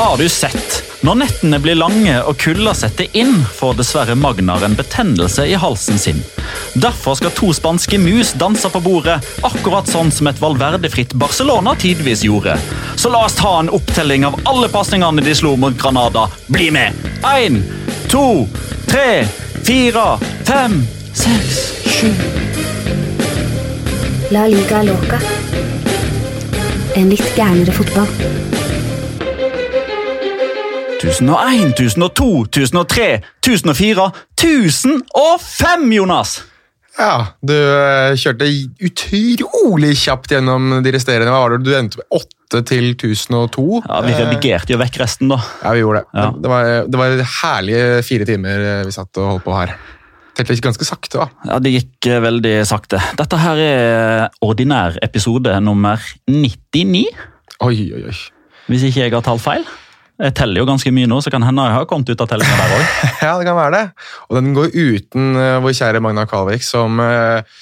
Har du sett? Når nettene blir lange og kulda setter inn, får dessverre Magnar en betennelse i halsen sin. Derfor skal to spanske mus danse på bordet, akkurat sånn som et valverdefritt Barcelona tidvis gjorde. Så la oss ta en opptelling av alle pasningene de slo mot Granada. Bli med! Én, to, tre, fire, fem, seks, sju La liga loca. En litt gærnere fotball. 1001, 1002, 1003, 1004, 1005, Jonas! Ja, Du eh, kjørte utrolig kjapt gjennom de resterende. Hva var det? Du endte med 8 til 1002. Ja, Vi redigerte jo vekk resten, da. Ja, vi gjorde det. Ja. Det, var, det var herlige fire timer eh, vi satt og holdt på her. Tenkte ikke ganske sakte, da. Ja, Det gikk eh, veldig sakte. Dette her er ordinær episode nummer 99, Oi, oi, oi. hvis ikke jeg har talt feil. Jeg teller jo ganske mye nå, så kan hende jeg har kommet ut av tellinga der òg. Ja, det kan være det. Og den går uten eh, vår kjære Magna Kalvik, som eh,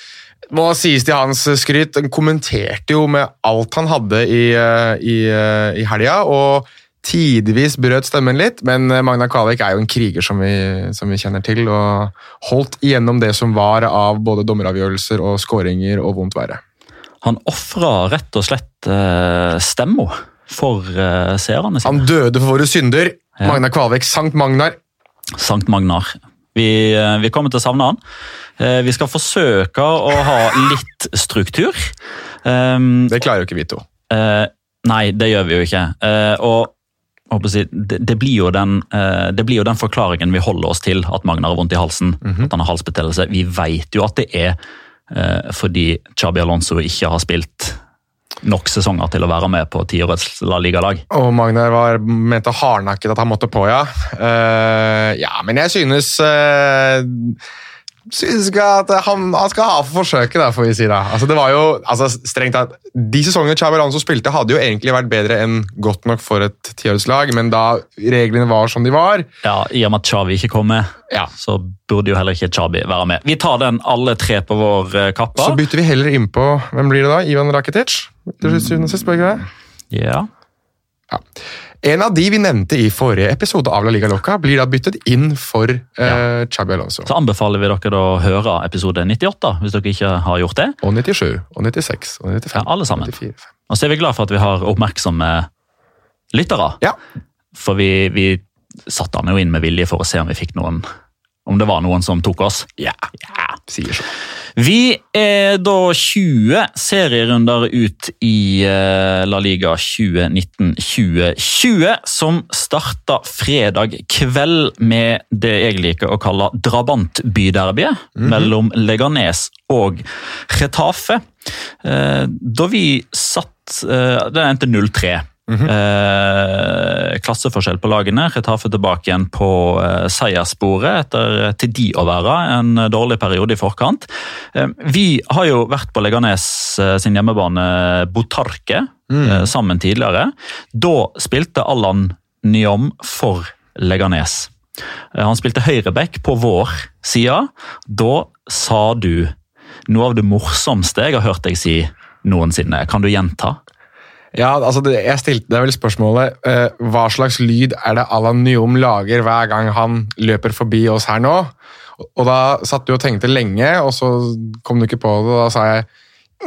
må sies til hans skryt. Den kommenterte jo med alt han hadde i, eh, i, eh, i helga, og tidvis brøt stemmen litt. Men eh, Magna Kalvik er jo en kriger som vi, som vi kjenner til, og holdt igjennom det som var av både dommeravgjørelser og skåringer og vondt verre. Han ofra rett og slett uh, stemma for uh, seerne sine. Han døde for våre synder. Ja. Magna Kvalvik, Sankt Magnar. Sankt Magnar. Vi, eh, vi kommer til å savne han. Eh, vi skal forsøke å ha litt struktur. Um, Det klarer jo ikke vi to. Uh, nei, det gjør vi jo ikke. Uh, og det, blir jo den, det blir jo den forklaringen vi holder oss til, at Magnar har vondt i halsen. At han har halsbetennelse. Vi vet jo at det er fordi Chabi Alonso ikke har spilt nok sesonger til å være med på tiårets La Liga-lag. Og Magnar var mente hardnakket at han måtte på, ja. Uh, ja, men jeg synes uh, Synes ikke at han, han skal ha for forsøket, der, får vi si. da. Altså, det var jo, altså, strengt tatt, De sesongene Chabi Alonso spilte, hadde jo egentlig vært bedre enn godt nok for et tiårslag, men da reglene var som de var Ja, I og med at Chavi ikke kom med, Ja. så burde jo heller ikke Chabi være med. Vi tar den alle tre på vår kappa. kappe. Så bytter vi heller innpå Hvem blir det da? Ivan Rakitic? Til syvende og sist, bør ikke det? Ja. Ja. En av de vi nevnte i forrige episode av La Liga Loca, blir da byttet inn for uh, Chabi Alonso. Så anbefaler vi dere å høre episode 98, hvis dere ikke har gjort det. Og 97, og 96, og 95. Ja, alle sammen. 94. Og så er vi glad for at vi har oppmerksomme lyttere. Ja. For vi, vi satte han jo inn med vilje for å se om vi fikk noen Om det var noen som tok oss. Ja, sier så. Vi er da 20 serierunder ut i eh, La Liga 2019-2020, som starta fredag kveld med det jeg liker å kalle drabantbyderbyet mellom Leganes og Retafe. Eh, Da vi satt eh, Det endte 0-3. Eh, klasseforskjell på lagene. Retafe tilbake igjen på eh, seierssporet etter eh, til de å være en eh, dårlig periode i forkant. Eh, vi har jo vært på Leganes eh, sin hjemmebane Botarque eh, sammen tidligere. Da spilte Allan Nyom for Leganes. Han spilte høyreback på vår side. Da sa du noe av det morsomste jeg har hørt deg si noensinne. Kan du gjenta? Ja, altså det, jeg stilte deg vel spørsmålet eh, hva slags lyd er det Alan Nyom lager hver gang han løper forbi oss her nå? Og, og da satt du og tenkte lenge, og så kom du ikke på det, og da sa jeg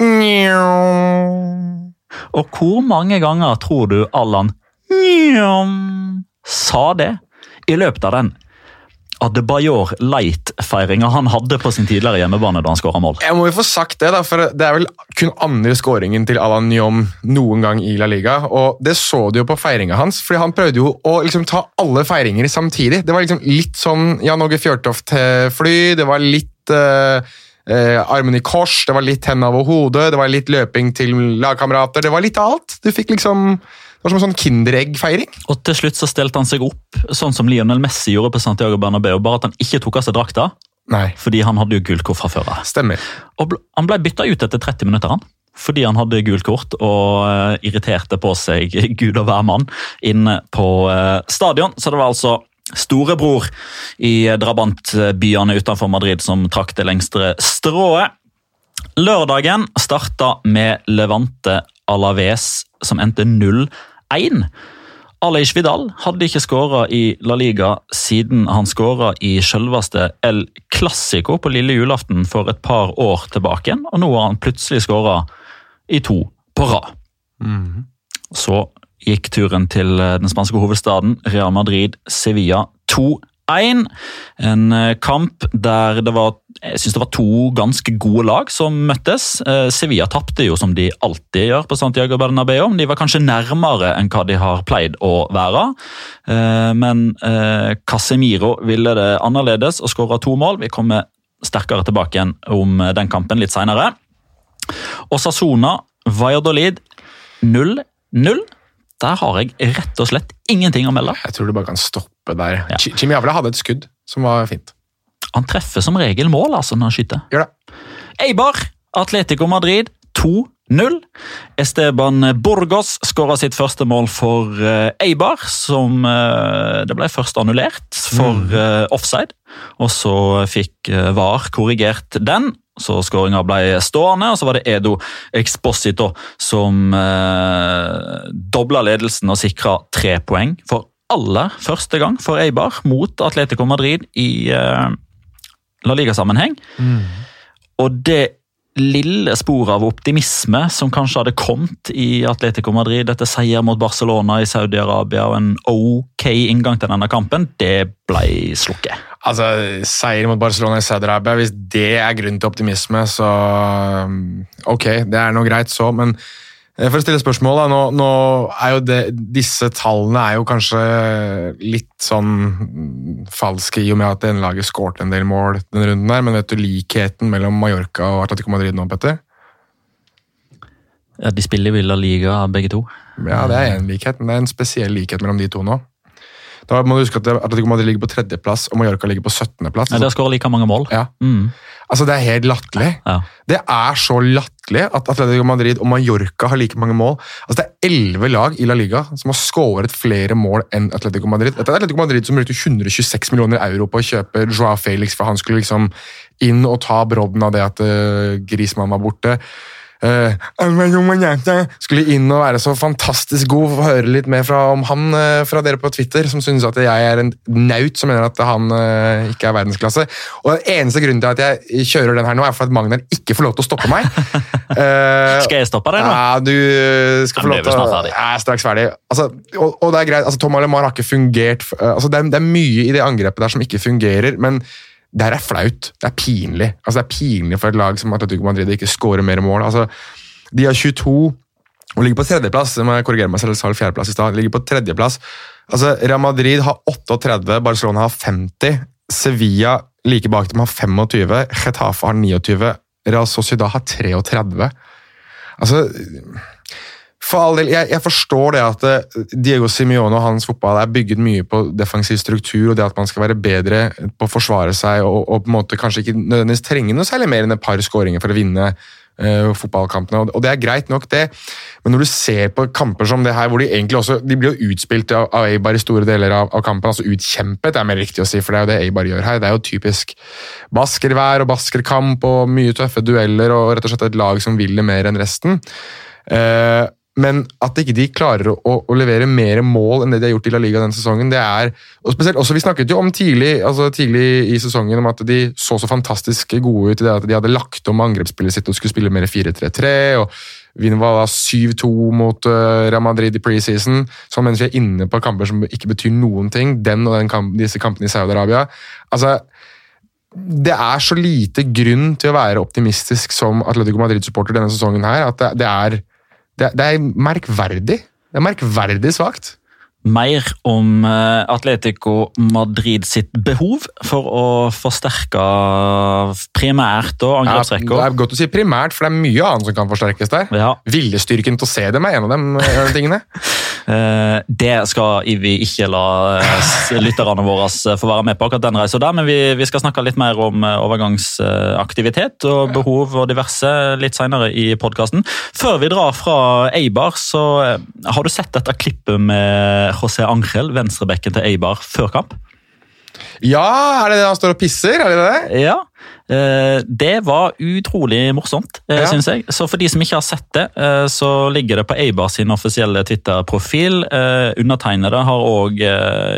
Njom. Og hvor mange ganger tror du Allan Njom sa det i løpet av den Adebayor Light-feiringa han hadde på sin tidligere hjemmebane da han skåra mål? Jeg må jo få sagt det, da, for det er vel kun andre skåringen til Alan Nyom noen gang i La Liga. Og det så du jo på feiringa hans, fordi han prøvde jo å liksom ta alle feiringer samtidig. Det var liksom litt sånn Jan Åge Fjørtoft-fly, det var litt eh, eh, armen i kors, det var litt hendene over hodet, det var litt løping til lagkamerater. Det var litt av alt. Du fikk liksom Det var som en sånn Kinderegg-feiring. Og til slutt så stelte han seg opp, sånn som Lionel Messi gjorde på Santiago Bernabeu, bare at han ikke tok av seg drakta, Nei, fordi han hadde jo gult kort fra før av. stemmer. Og han ble bytta ut etter 30 minutter, han. Fordi han hadde gult kort og eh, irriterte på seg gud og hvermann inne på eh, stadion. Så det var altså storebror i drabantbyene utenfor Madrid som trakk det lengste strået. Lørdagen starta med Levante Alaves, som endte 0-1. Aleix Vidal hadde ikke skåra i La Liga siden han skåra i selveste El Clásico på lille julaften for et par år tilbake. Og nå har han plutselig skåra i to på rad. Så gikk turen til eh, den spanske hovedstaden Real Madrid Sevilla 2-1. En eh, kamp der det var jeg synes det var to ganske gode lag som møttes. Eh, Sevilla tapte jo som de alltid gjør på Santiago Bernabeu. De var kanskje nærmere enn hva de har pleid å være. Eh, Men Casemiro ville det annerledes og skåra to mål. Vi kommer sterkere tilbake igjen om den kampen litt seinere. Sassona, Valladolid 0-0. Der har jeg rett og slett ingenting å melde. Jeg tror du bare kan stoppe der. Ja. Chi- Javla hadde et skudd som var fint. Han treffer som regel mål altså når han skyter. Gjør det. Eibar, Atletico Madrid 2-0. Esteban Burgos skåra sitt første mål for eh, Eibar, som eh, det ble først annullert for eh, offside. Og så fikk VAR korrigert den, så skåringa ble stående. Og så var det Edo Exposito som eh, dobla ledelsen og sikra tre poeng for aller første gang for Eibar mot Atletico Madrid i eh, La Liga-sammenheng. Og det lille spor av optimisme som kanskje hadde kommet i Atletico Madrid etter seier mot Barcelona i Saudi-Arabia og en ok inngang til denne kampen, det ble slukket. Altså, Seier mot Barcelona i Saudi-Arabia, hvis det er grunn til optimisme, så um, Ok, det er nå greit så, men for å stille spørsmål, da, nå, nå er jo det, disse tallene er jo kanskje litt sånn falske i og med at det ene laget skårte en del mål denne runden der, men vet du likheten mellom Mallorca og Atletico Madrid nå, Petter? Ja, de spiller i Villa Liga, begge to. Ja, det er en likhet, men det er en spesiell likhet mellom de to nå. Da må du huske at Atletico Madrid ligger på tredjeplass, og Mallorca ligger på 17. plass. Ja, De har skåra like mange mål. Ja. Mm, Altså, Det er helt latterlig. ja. Det er så latterlig at Atletico Madrid og Mallorca har like mange mål. Altså, Det er elleve lag i La Liga som har skåret flere mål enn Atletico Madrid. Dette er Atletico Madrid som brukte 126 millioner euro på å kjøpe Joao Felix, for han skulle liksom inn og ta brodden av det at uh, Grismann var borte. Eh, skulle inn og være så fantastisk god. for å høre litt mer fra, om han uh, fra dere på Twitter, som synes at jeg er en naut som mener at han uh, ikke er verdensklasse. Og den eneste grunnen til at jeg kjører den her nå, er for at Magnar ikke får lov til å stoppe meg. Skal jeg stoppe deg nå? Ja, du skal få lov til å. Jeg er straks ferdig. Altså, og, og det er greit, altså, Tom Alemar har ikke fungert altså, det, er, det er mye i det angrepet der som ikke fungerer, men det her er flaut. Det er pinlig. Altså, det er pinlig for et lag som Atletico Madrid ikke skårer mer mål. Altså, de har 22 og ligger på tredjeplass. Jeg må korrigere meg selv, jeg sa fjerdeplass i stad. Ligger på tredjeplass. Altså, Real Madrid har 38, Barcelona har 50, Sevilla like bak dem har 25, Getafe har 29, Real Sociedad har 33. Altså, for all del, jeg, jeg forstår det at eh, Diego Simione og hans fotball er bygget mye på defensiv struktur og det at man skal være bedre på å forsvare seg og, og på en måte kanskje ikke nødvendigvis trenge noe særlig mer enn et par skåringer for å vinne uh, fotballkampene. Og, og det er greit nok, det, men når du ser på kamper som det her, hvor de egentlig også de blir jo utspilt av, av Eibar i store deler av, av kampen, altså utkjempet, er mer riktig å si, for det er jo det Eibar gjør her. Det er jo typisk baskervær og baskerkamp og mye tøffe dueller og rett og slett et lag som vil det mer enn resten. Eh, men at ikke de klarer å, å levere mer mål enn det de har gjort i La Liga denne sesongen, det er og spesielt, også Vi snakket jo om tidlig, altså tidlig i sesongen om at de så så fantastisk gode ut i det at de hadde lagt om angrepsspillet sitt og skulle spille mer 4-3-3. og Vinner var da 7-2 mot uh, Real Madrid i preseason. Så mens vi er inne på kamper som ikke betyr noen ting, den og den kamp, disse kampene i Saudi-Arabia altså det er så lite grunn til å være optimistisk som Atletico Madrid-supporter denne sesongen her, at det, det, er, det, det er merkverdig. Det er merkverdig svakt. Mer om eh, Atletico Madrid sitt behov for å forsterke primært og Ja, det er godt å si primært, for det er mye annet som kan forsterkes der. Ja, Viljestyrken til å se dem er en av dem eh, tingene. Eh, det skal vi ikke la eh, lytterne våre eh, få være med på, akkurat den reisen der. Men vi, vi skal snakke litt mer om overgangsaktivitet og behov og diverse litt senere i podkasten. Før vi drar fra Eibar, så har du sett dette klippet med José Angel, venstrebekken til Eibar, før kamp? Ja, er det det han står og pisser? Er det det? Ja, det var utrolig morsomt, eh, Ja. synes jeg. Så for de som ikke har sett det, eh, så ligger det på Eibar sin offisielle Twitter-profil. Eh, Undertegnede har òg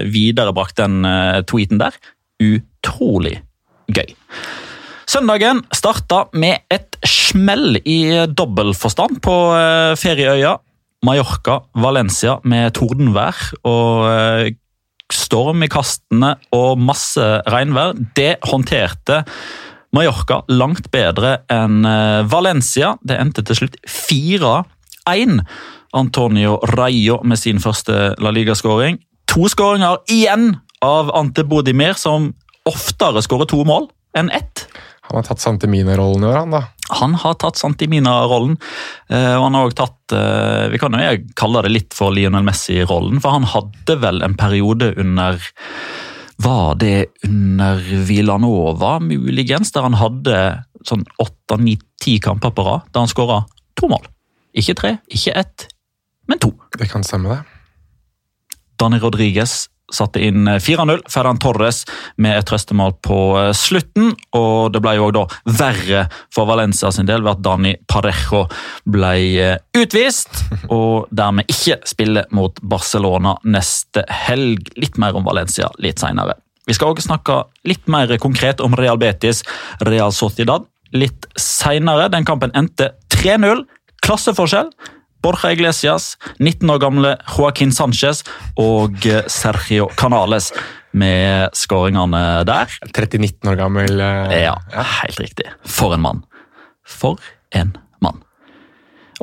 viderebrakt den eh, tweeten der. Utrolig gøy. Søndagen starta med et smell i dobbel forstand på eh, ferieøya. Mallorca, Valencia med tordenvær og eh, storm i kastene og masse regnvær. Det håndterte Mallorca langt bedre enn eh, Valencia. Det endte til slutt 4-1. Antonio Rayo med sin første La Liga-skåring. To skåringer igjen av Ante Bodimir, som oftere skårer to mål enn ett. Han har tatt Santemina-rollen i år, han da. Han har tatt Santimina-rollen, eh, og han har også tatt eh, Vi kan jo kalle det litt for Lionel Messi-rollen, for han hadde vel en periode under Var det under Villanova, muligens, der han hadde sånn åtte, ni, ti kamper på rad, der han skåra to mål. Ikke tre, ikke ett, men to. Det kan stemme, det. Danny Rodriguez satte inn 4-0. Ferran Torres med et trøstemål på eh, slutten. Og det ble jo da verre for Valencia sin del ved at Dani Parejo ble eh, utvist. Og dermed ikke spille mot Barcelona neste helg. Litt mer om Valencia litt senere. Vi skal også snakke litt mer konkret om Real Betis, Real Sociedad litt senere. Den kampen endte 3-0. Klasseforskjell. Borja Iglesias, 19 år gamle Joaquin Sanchez og eh, Sergio Canales med skåringene der. 30-19 år gammel. eh, Ja, helt riktig. For en mann. For en mann.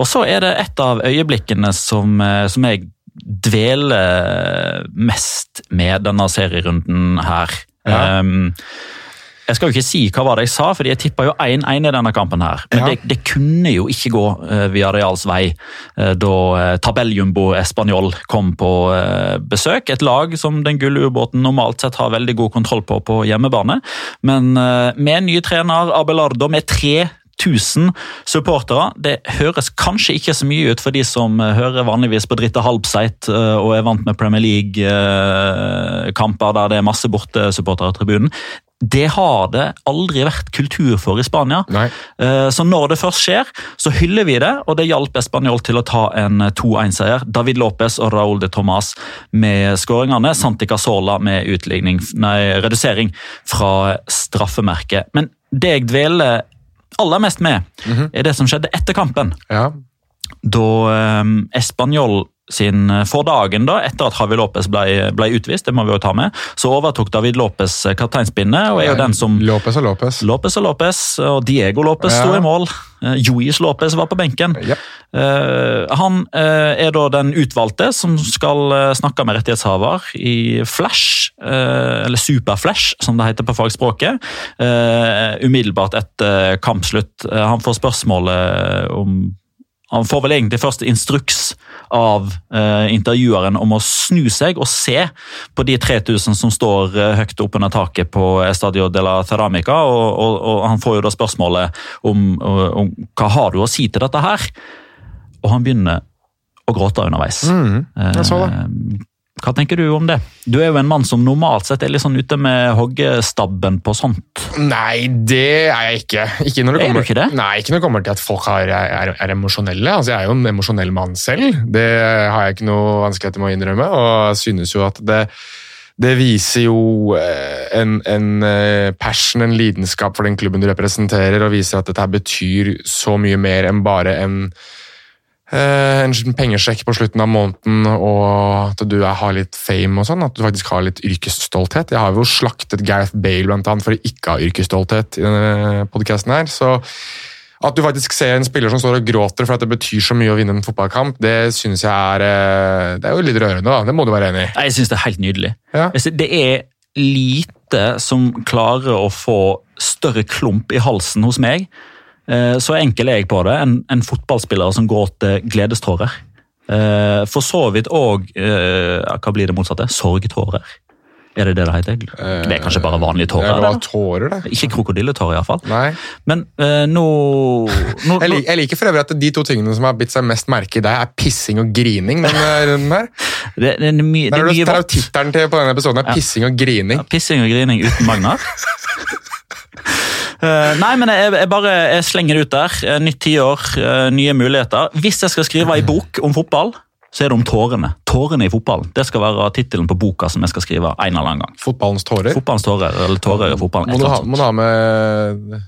Og så er det et av øyeblikkene som, eh, som jeg dveler mest med denne serierunden her. Ja. Um, jeg skal jo ikke si hva var det jeg sa, fordi jeg tippa jo 1-1 i denne kampen. her. Men Ja. det, det kunne jo ikke gå uh, via Reals vei uh, da uh, tabelljumbo Español kom på besøk. Et lag som den gulle ubåten normalt sett har veldig god kontroll på på hjemmebane. Men med ny trener Abelardo med 3000 supportere. Det høres kanskje ikke så mye ut for de som eh, hører vanligvis på Dritte Halbseit eh, og er vant med Premier League-kamper der det er masse bortesupportere i tribunen. Det har det aldri vært kultur for i Spania. Nei. Eh, Så når det først skjer, så hyller vi det, og det hjalp Español til å ta en 2-1-seier. David Lopez og Raúl de Tomàs med skåringene. Santi Casola med nei, redusering fra straffemerket. Men det jeg dveler aller mest med, er det som skjedde etter kampen. Ja. Da um, Español sin eh, For dagen, da, etter at Javi Lopez ble, ble utvist, det må vi jo ta med, så overtok David Lopez eh, kapteinspinnet og er jo den som Lopez og Lopez. Lopez og Lopez, og Diego Lopez Ja. sto i mål. Eh, Luis Lopez var på benken. Ja. Uh, han uh, er da den utvalgte som skal uh, snakke med rettighetshaver i Flash, eh, eller Superflash, som det heter på fagspråket, eh, umiddelbart etter kampslutt. Eh, han får spørsmålet om han får vel egentlig først instruks av eh, intervjueren om å snu seg og se på de 3000 som står eh, høyt oppunder taket på Estadio de la Ceramica, og, og, og han får jo da spørsmålet om, om hva har du å si til dette her? Og han begynner å gråte underveis. Mm, jeg så det. Eh, Hva tenker du om det? Du er jo en mann som normalt sett er litt sånn ute med hoggestabben på sånt. Nei, det er jeg ikke. ikke når det Er kommer, ikke det? Nei, ikke når det kommer til at folk er, er, er emosjonelle. Altså, jeg er jo en emosjonell mann selv. Det har jeg ikke noe vanskeligheter med å innrømme. Og jeg synes jo at det, det viser jo eh, en, en eh, passion, en lidenskap for den klubben du representerer, og viser at dette betyr så mye mer enn bare en en pengesjekk på slutten av måneden og at du har litt fame og sånn, at du faktisk har litt yrkesstolthet. Jeg har jo slaktet Gareth Bale blant annet for å ikke ha yrkesstolthet i denne podcasten her, så at du faktisk ser en spiller som står og gråter for at det betyr så mye å vinne en fotballkamp, det synes jeg er eh, Det er jo litt rørende, da. Det må du være enig i. Jeg synes det er helt nydelig. Ja. Det er lite som klarer å få større klump i halsen hos meg. Eh, Så enkel er jeg på det. En, en fotballspiller som gråter gledestårer. Eh, For så vidt òg Hva blir det motsatte? Sorgtårer. Er det det det heter? Det er kanskje bare vanlige Det tårer? er bare tårer, det. Ikke krokodilletårer, iallfall. Men uh, nå, nå, Jeg, lik, jeg liker for øvrig at de to tingene som har bitt seg mest merke i deg, er pissing og grining. denne runden her. det, det, er mye, det Der er vått. tittelen til på denne episoden. er Pissing og grining. Ja, Pissing og grining uten Magnar. Eh, nei, men jeg, jeg bare jeg slenger det ut der. Eh, Nytt tiår, uh, nye muligheter. Hvis jeg skal skrive ei bok om fotball, så er det om tårene. Tårene i fotballen. Det skal være tittelen på boka som jeg skal skrive en eller annen gang. Fotballens tårer. Fotballens tårer, eller tårer i fotballen. Må du, ha, må du ha med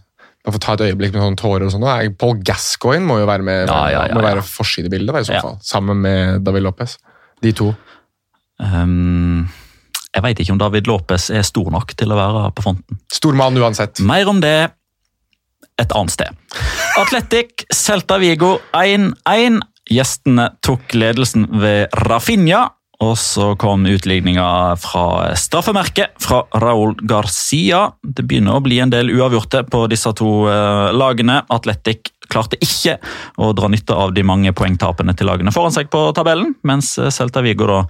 Bare få ta et øyeblikk med sånne tårer og sånn. Paul Gascoigne må jo være med, Ja, ja, ja, må være forsidebildet, i så fall. Sammen med David Lopez. De to. Um, jeg veit ikke om David Lopez er stor nok til å være på fronten. Stor mann uansett. Mer om det et annet sted. Atletic Celta Vigo 1-1. Gjestene tok ledelsen ved Rafinha. Og så kom utligninga fra straffemerket fra Raúl Garcia. Det begynner å bli en del uavgjorte på disse to eh, lagene. Atletic klarte ikke å dra nytte av de mange poengtapene til lagene foran seg på tabellen, mens eh, Celta Vigo da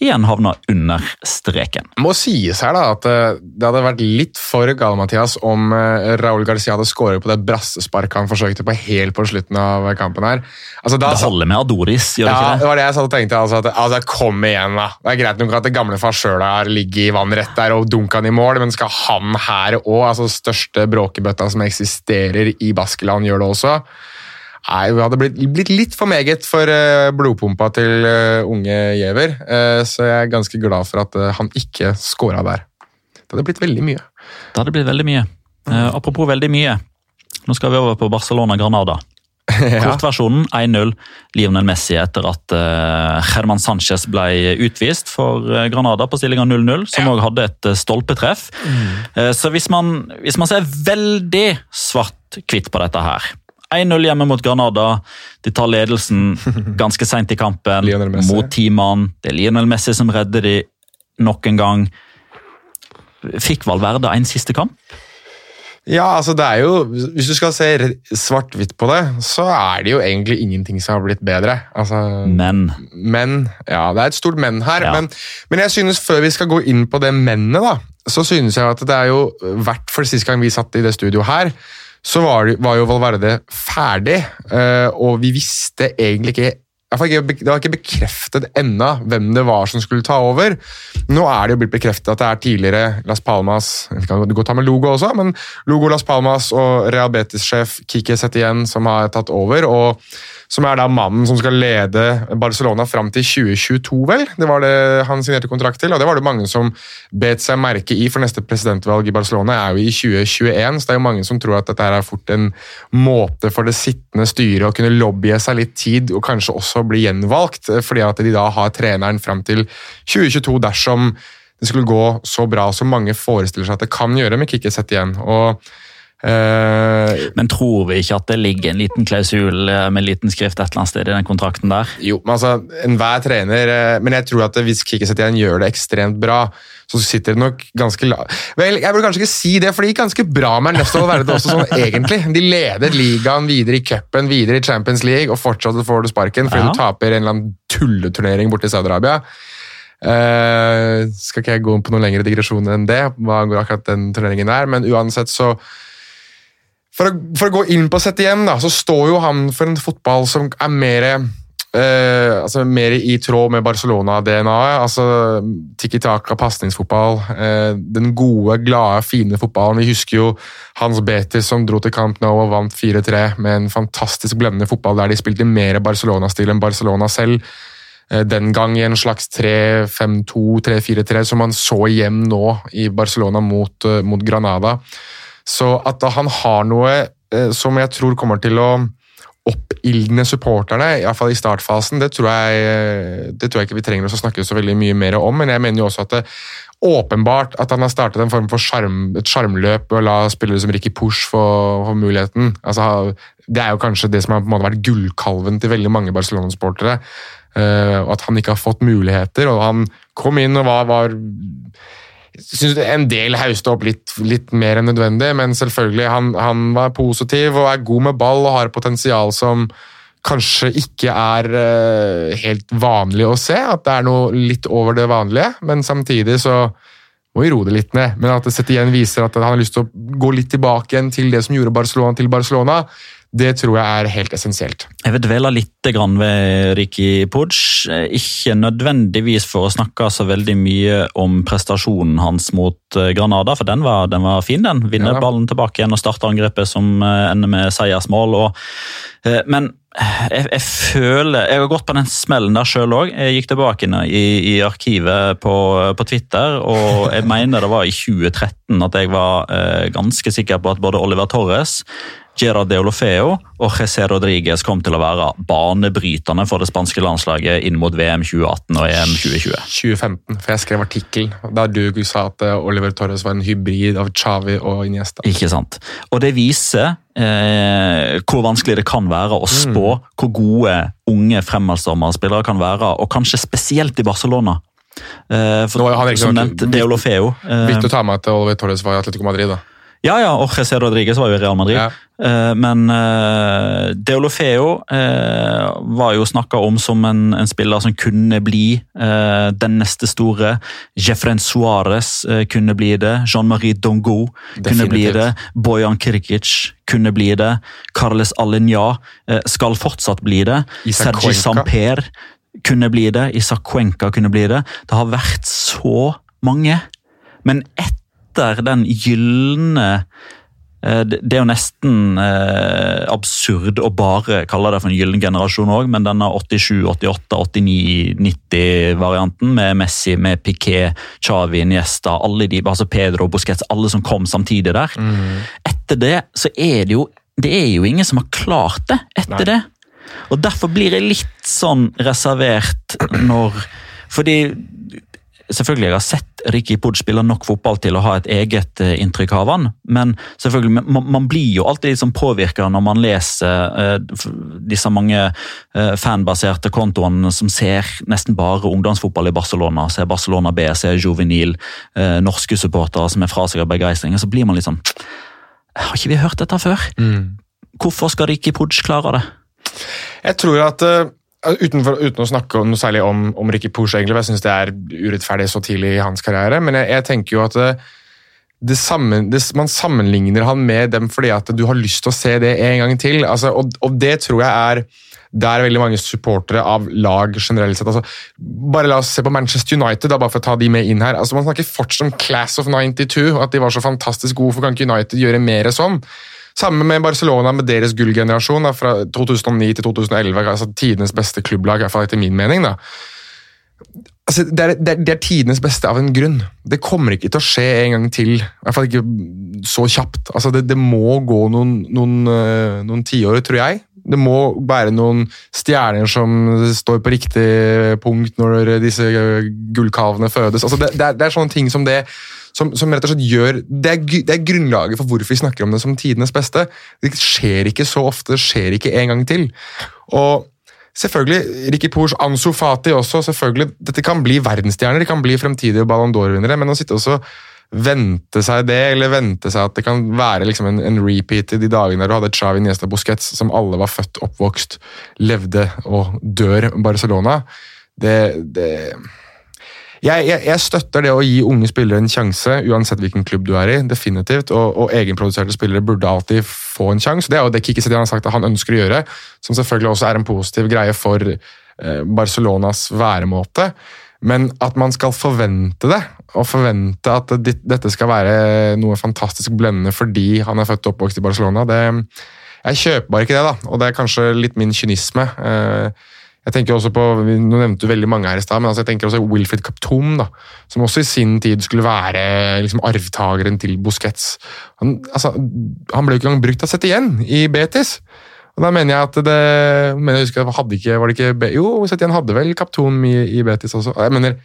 igjen havna under streken. Må sies her da, at eh, det hadde vært litt for gale, Mathias, om eh, Raúl Garcia hadde skåret på det brassesparket han forsøkte på helt på slutten av kampen her. Altså, da, Det holder med Adoris, gjør det Ja, ikke det det? var det jeg satt og tenkte. Altså, at, altså, kom igjen, da. Det er greit nok at det gamle farsøla har ligget i vann rett der og dunka han i mål, men skal han her òg, altså største bråkebøtta som eksisterer i Baskeland, gjøre det også? Nei, Det hadde blitt, blitt litt for meget for eh, blodpumpa til eh, unge Giæver, eh, så jeg er ganske glad for at han ikke scora der. Det hadde blitt veldig mye. Det hadde blitt veldig mye. Apropos veldig mye. Nå skal vi over på Barcelona-Granada. Kortversjonen 1-0. Lionel Messi etter at Herman Sanchez ble utvist for Granada på stillinga 0-0, som òg hadde et stolpetreff. Eh, så hvis man, hvis man ser veldig svart-hvitt på dette her 1-0 hjemme mot Granada. De tar ledelsen ganske seint i kampen mot ti mann. Det er Lionel Messi som redder de nok en gang. Fikk Valverde en siste kamp? Ja, altså det er jo, Hvis du skal se svart-hvitt på det, så er det jo egentlig ingenting som har blitt bedre. Altså, Men Men. Ja, det er et stort men her. Ja. Men, men jeg synes før vi skal gå inn på det mennet, da, så synes jeg at det er jo verdt for sist gang vi satt i det studioet her, så var, var jo Valverde ferdig, eh, og vi visste egentlig ikke det var ikke bekreftet ennå hvem det var som skulle ta over. Nå er det jo blitt bekreftet at det er tidligere Las Palmas Vi kan godt ta med Logo også, men Logo Las Palmas og Rehabetis-sjef Kike Setien som har tatt over. og som er da mannen som skal lede Barcelona fram til 2022, vel? Det var det han signerte kontrakt til, og det var det mange som bet seg merke i, for neste presidentvalg i Barcelona er jo i 2021, så det er jo mange som tror at dette er fort en måte for det sittende styret å kunne lobbye seg litt tid, og kanskje også bli gjenvalgt, fordi at de da har treneren fram til 2022 dersom det skulle gå så bra som mange forestiller seg at det kan gjøre med Kikki igjen, og Uh, men tror vi ikke at det ligger en liten klausul eh, med liten skrift et eller annet sted i den kontrakten der? Jo, men altså, enhver trener uh, Men jeg tror at hvis Kikiset gjør det ekstremt bra, så sitter det nok ganske la... Vel, jeg burde kanskje ikke si det, for det gikk ganske bra med Ernesto Valverde også sånn egentlig. De leder ligaen videre i cupen, videre i Champions League, og fortsatt får du sparken fordi ja. du taper en eller annen tulleturnering borte i Saudi-Arabia. Uh, skal ikke jeg gå på noen lengre digresjoner enn det, hva angår akkurat den turneringen der, men uansett så for å, for å, gå inn på sett igjen, da, så står jo han for en fotball som er mer eh, altså mer i tråd med Barcelona-DNA-et. altså Tikki Taka, pasningsfotball. Eh, den gode, glade, fine fotballen. Vi husker jo Hans Betis som dro til Camp Nou og vant 4-3 med en fantastisk blendende fotball der de spilte mer Barcelona-stil enn Barcelona selv. Eh, den gang i en slags 3-5-2, 3-4-3 som man så igjen nå i Barcelona mot, eh, mot Granada. Så at han har noe eh, som jeg tror kommer til å oppildne supporterne, iallfall i startfasen, det tror, jeg, eh, det tror jeg ikke vi trenger å snakke så veldig mye mer om. Men jeg mener jo også at det åpenbart at han har startet en form for skjerm, et sjarmløp og la spillere som Ricky Push få, få muligheten. Altså, det er jo kanskje det som har på en måte vært gullkalven til veldig mange Barcelona-sportere. Uh, at han ikke har fått muligheter. og Han kom inn og var, var synes en del hauste opp litt, litt, mer enn nødvendig, men selvfølgelig, han, han, var positiv og er god med ball og har potensial som kanskje ikke er uh, helt vanlig å se. At det er noe litt over det vanlige, men samtidig så må vi roe det litt ned. Men at det sett igjen viser at han har lyst til å gå litt tilbake igjen til det som gjorde Barcelona til Barcelona, det tror jeg er helt essensielt. Jeg vil dvele litt ved Ricky Pudge. Ikke nødvendigvis for å snakke så veldig mye om prestasjonen hans mot eh, Granada, for den var, den var fin. den. Vinner ja, ballen tilbake igjen og starter angrepet som eh, ender med seiersmål. Og, eh, men jeg, jeg, føler Jeg har gått på den smellen der sjøl òg. Jeg gikk tilbake i, i arkivet på, på, Twitter, og jeg mener det var i 2013 at jeg var eh, ganske sikker på at både Oliver Torres Gerard Deolofeo og José Rodriguez kom til å være banebrytende for det spanske landslaget inn mot VM 2018 og EM 2020. 2015, for jeg skrev artikkel der du sa at eh, Oliver Torres var en hybrid av Chavi og Iniesta. Ikke sant. Og det viser eh, hvor vanskelig det kan være å spå mm. hvor gode unge fremadstormerspillere kan være, og kanskje spesielt i Barcelona. Eh, for, Nå, han som nevnt Deolofeo. Eh, Viktig å ta med at Oliver Torres var i Atletico Madrid. da. Ja, ja, og José Rodriguez var jo i Real Madrid. Ja. Uh, men uh, Deolofeo uh, var jo snakka om som en, en, spiller som kunne bli den neste store. Jefren Suárez kunne bli det. Jean-Marie Dongo kunne bli det. Bojan Kirkic kunne bli det. Carles Alinja skal fortsatt bli det. Sergi Samper kunne bli det. Isak Cuenca kunne bli det. Det har vært så mange. Men ett etter den gylne eh, det er jo nesten eh, absurd å bare kalle det for en gyllen generasjon òg, men denne 87-, 88-, 89-, 90-varianten med Messi, med Piquet, Chavi, Niesta, alle de, altså Pedro Busquets, alle som kom samtidig der. Mm. Etter det så er det jo det er jo ingen som har klart det etter Nei. det. Og Derfor blir jeg litt sånn reservert når Fordi Selvfølgelig jeg har sett Ricky Podd spille nok fotball til å ha et eget uh, inntrykk av han, men selvfølgelig, man, man blir jo alltid liksom påvirka når man leser uh, disse mange uh, fanbaserte kontoene som ser nesten bare ungdomsfotball i Barcelona. Ser Barcelona B, ser Juvenil, norske supportere som er fra seg av begeistring. Så blir man litt sånn Har ikke vi hørt dette før? Mm. Hvorfor skal Ricky Pudge klare det? Jeg tror at Utenfor, uten å snakke noe særlig om, om Ricky Pooch, egentlig, jeg syns det er urettferdig så tidlig i hans karriere, men jeg, jeg tenker jo at det, det sammen, det, man sammenligner han med dem fordi at du har lyst til å se det en gang til. Altså, og, og, det tror jeg er der veldig mange supportere av lag generelt sett altså, Bare la oss se på Manchester United, da, bare for å ta de med inn her. Altså, man snakker fortsatt om Class of 92, at de var så fantastisk gode. for kan ikke United gjøre mer sånn? Samme med Barcelona med deres gullgenerasjon fra 2009 til 2011. altså Tidenes beste klubblag, i hvert fall etter min mening. da. Altså, det, er, det, er, det, er, tidenes beste av en grunn. Det kommer ikke til å skje en gang til. I hvert fall ikke så kjapt. Altså, det, det må gå noen, noen, uh, noen tiår, tror jeg. Det må være noen stjerner som står på riktig punkt når disse gullkavene fødes. Altså det, det, er, det, er, sånne ting som det som, som rett og slett gjør det er, det er, grunnlaget for hvorfor vi snakker om det som tidenes beste. Det skjer ikke så ofte, det skjer ikke en gang til. Og Selvfølgelig, Ricky Pors, Ansu Fati også. selvfølgelig, Dette kan bli verdensstjerner, de kan bli fremtidige Ballon d'Or-vinnere, men å sitte også vente seg det, eller vente seg at det kan være liksom en, en, repeat i de dagene der du hadde Chavi Niesta Busquets, som alle var født, oppvokst, levde og dør Barcelona. Det, det jeg, jeg, jeg, støtter det å gi unge spillere en sjanse, uansett hvilken klubb du er i. definitivt, Og, og egenproduserte spillere burde alltid få en sjanse. Det er jo det Kikki Setian har sagt at han ønsker å gjøre, som selvfølgelig også er en positiv greie for eh, Barcelonas væremåte. Men at man skal forvente det, og forvente at dette skal være noe fantastisk blendende fordi han er født og oppvokst i Barcelona, det, jeg kjøper bare ikke det. da, Og det er kanskje litt min kynisme. Eh, jeg tenker også på, Nå nevnte du veldig mange her i stad, men altså jeg tenker også Wilfred Kaptom, da, som også i sin tid skulle være liksom arvtakeren til Busquets. Han, altså, han ble jo ikke engang brukt av sett igjen i Betis. Og da mener jeg at det mener jeg husker, hadde ikke, var det ikke, Jo, Setien hadde vel kapton i, i Betis også. Jeg mener,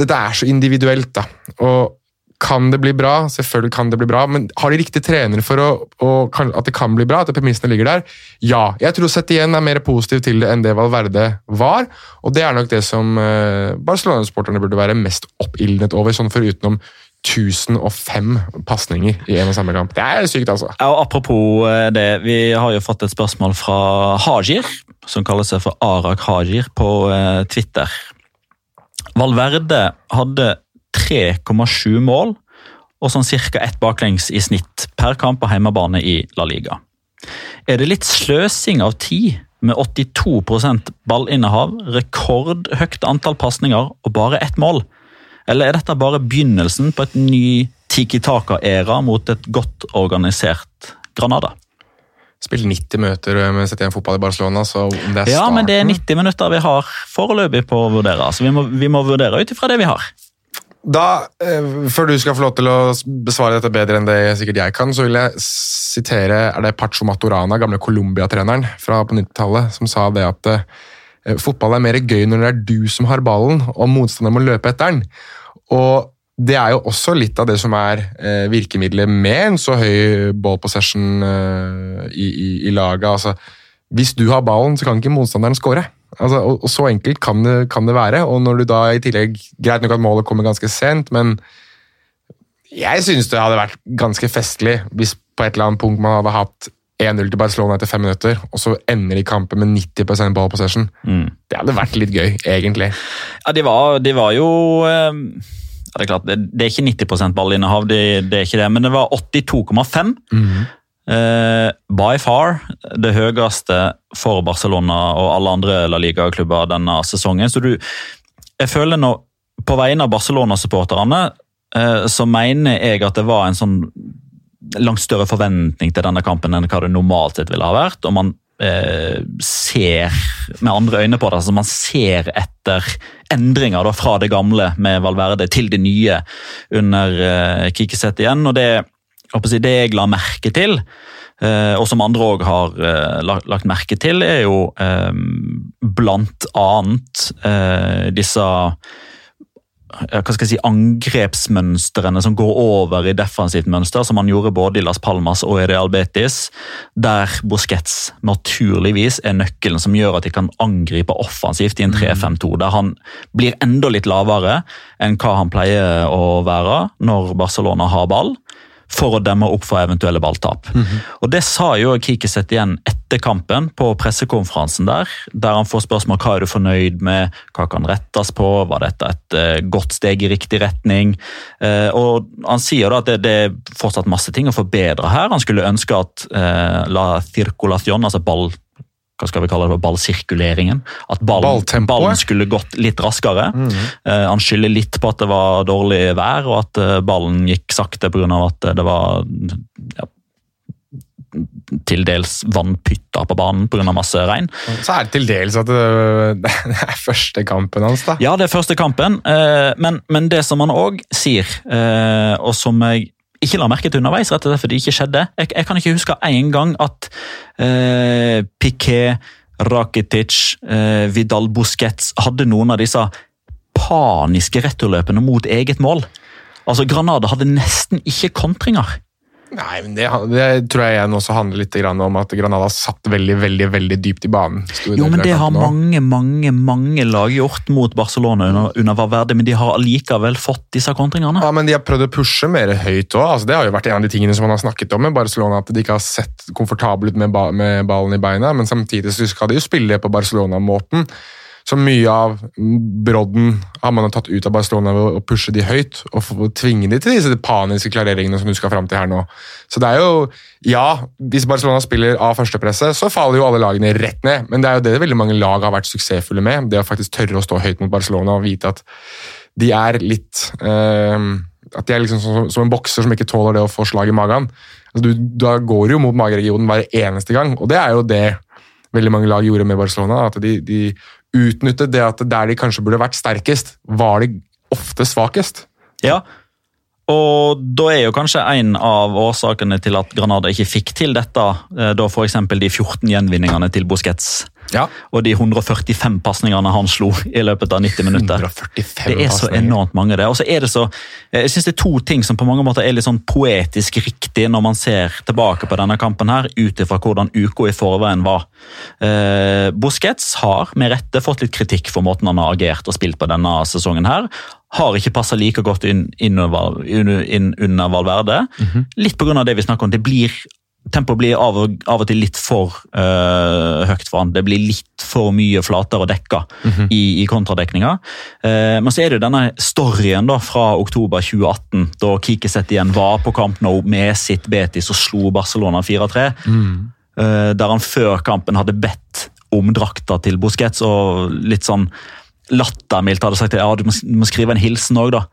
Dette er så individuelt, da. Og kan det bli bra? Selvfølgelig kan det bli bra, men har de riktig trenere for å, å, at det kan bli bra? At premissene ligger der? Ja. Jeg tror Setien er mer positiv til det enn det Valverde var. Og det er nok det som uh, Barcelona-sporterne burde være mest oppildnet over, sånn for utenom 1005 pasninger i en og samme kamp. Det er sykt, altså. Ja, og apropos eh, det, vi har jo fått et spørsmål fra Hajir, som kaller seg for Arak Hajir på eh, Twitter. Valverde hadde 3,7 mål og sånn ca. ett baklengs i snitt per kamp på hjemmebane i La Liga. Er det litt sløsing av tid med 82% ballinnehav, rekordhøyt antall pasninger og bare ett mål? Eller er dette bare begynnelsen på et ny Tiki Taka-æra mot et godt organisert Granada? Spilt 90 møter med Setien fotball i Barcelona, så om det er starten Ja, men det er 90 minutter vi har foreløpig på å vurdere. Så vi må, vi må vurdere ut ifra det vi har. Da, eh, Før du skal få lov til å besvare dette bedre enn det sikkert jeg kan, så vil jeg sitere er det Pacho Maturana, gamle Colombia-treneren fra på 90-tallet, som sa det at eh, fotball er mer gøy når det er du som har ballen, og motstanderen må løpe etter den. Og det er jo også litt av det som er eh, virkemidlet med en så høy ball possession i, i, i laget. Altså, hvis du har ballen, så kan ikke motstanderen skåre. Altså, og, og, Så enkelt kan det, kan det, være. Og når du da i tillegg Greit nok at målet kommer ganske sent, men jeg synes det hadde vært ganske festlig hvis på et eller annet punkt man hadde hatt 1-0 til Barcelona etter fem minutter, og så ender de kampen med 90% ball possession. Mm. Det hadde vært litt gøy, egentlig. Ja, de var, de var jo eh, det, er klart, det, det, er ikke 90 ballinnehav, det, det, er ikke det, men det var 82,5. Mm. Uh, by far det høyeste for Barcelona og alle andre La Liga-klubber denne sesongen. Så du, jeg føler nå, På vegne av Barcelona-supporterne uh, så mener jeg at det var en sånn langt større forventning til denne kampen enn hva det normalt sett ville ha vært. og man uh, ser med andre øyne på det. altså Man ser etter endringer da, fra det gamle med Valverde til det nye under Kikiset igjen. og det det jeg la merke til, eh, og som andre òg har eh, lagt merke til, er jo eh, blant annet disse hva skal jeg si, angrepsmønstrene som går over i defensivt mønster, som han gjorde både i Las Palmas og i Real Betis, der Busquets naturligvis er nøkkelen som gjør at de kan angripe offensivt i en 3-5-2, der han blir enda litt lavere enn hva han pleier å være når Barcelona har ball. For å demme opp for eventuelle balltap. Og Det sa jo Kikiset igjen etter kampen på pressekonferansen der, der han får spørsmål hva er du fornøyd med, hva kan rettes på, var dette et eh, godt steg i riktig retning? Eh, og Han sier da at det, det er fortsatt masse ting å forbedre her. Han skulle ønske at eh, la circulación, altså ball hva skal vi kalle det, ballsirkuleringen. At ballen, ballen skulle gått litt raskere. Eh, han skylder litt på at det var dårlig vær, og at eh, ballen gikk sakte pga. at det var ja, til dels vannpytter på banen pga. masse regn. Så er det til dels at det, det er første kampen hans, da. Ja, det er første kampen, eh, men, men det som han òg sier, eh, og som jeg ikke la merke til underveis, rett og slett fordi det ikke skjedde Jeg, jeg kan ikke huske én gang at eh, Piquet, Rakitic, eh, Vidal Busquets hadde noen av disse paniske returløpene mot eget mål. Altså, Granada hadde nesten ikke kontringer. Nei, men det, det tror jeg igjen også handler litt om at Granada satt veldig veldig, veldig dypt i banen. Jo, men det har nå. mange, mange mange lag gjort mot Barcelona under, under Valverde, men de har allikevel fått disse kontringene. Ja, men De har prøvd å pushe mer høyt òg. Altså, det har jo vært en av de tingene som man har snakket om med Barcelona, at de ikke har sett komfortable ut med, ba med ballen i beina. Men samtidig så skal de jo spille på Barcelona-måten. Så mye av brodden har man tatt ut av Barcelona ved å pushe de høyt og tvinge de til disse paniske klareringene som du skal fram til her nå. Så det er jo Ja, hvis Barcelona spiller av førstepresset, så faller jo alle lagene rett ned. Men det er jo det veldig mange lag har vært suksessfulle med. Det å faktisk tørre å stå høyt mot Barcelona og vite at de er litt eh, At de er liksom som, en bokser som ikke tåler det å få slag i magen. Altså, du, da går du jo mot mageregionen hver eneste gang, og det er jo det veldig mange lag gjorde med Barcelona. At de, de utnyttet det at der de kanskje burde vært sterkest, var de ofte svakest. Ja, og da er jo kanskje en av årsakene til at Granada ikke fikk til dette, eh, da f.eks. de 14 gjenvinningene til Busquets Ja. og de 145 pasningene han slo i løpet av 90 minutter. 145 Det er så enormt mange, det. Og så er det så, jeg synes det er to ting som på mange måter er litt sånn poetisk riktig når man ser tilbake på denne kampen her, ut ifra hvordan uka i forveien var. Eh, Busquets har med rette fått litt kritikk for måten han har agert og spilt på denne sesongen her. Har ikke passa like godt inn, inn, inn, under Valverde. Litt pga. det vi snakker om. Det blir Tempoet blir av og, av og til litt for uh, høyt for han. Det blir litt for mye flater mm -hmm. i, i kontradekninga. Uh, men så er det jo denne storyen da fra oktober 2018, da Kikiset igjen var på Camp Nou med sitt Betis og slo Barcelona 4-3. Eh, der han før kampen hadde bedt om drakta til Busquets og litt sånn lattermildt hadde sagt ja, du må, du må skrive en hilsen òg, da.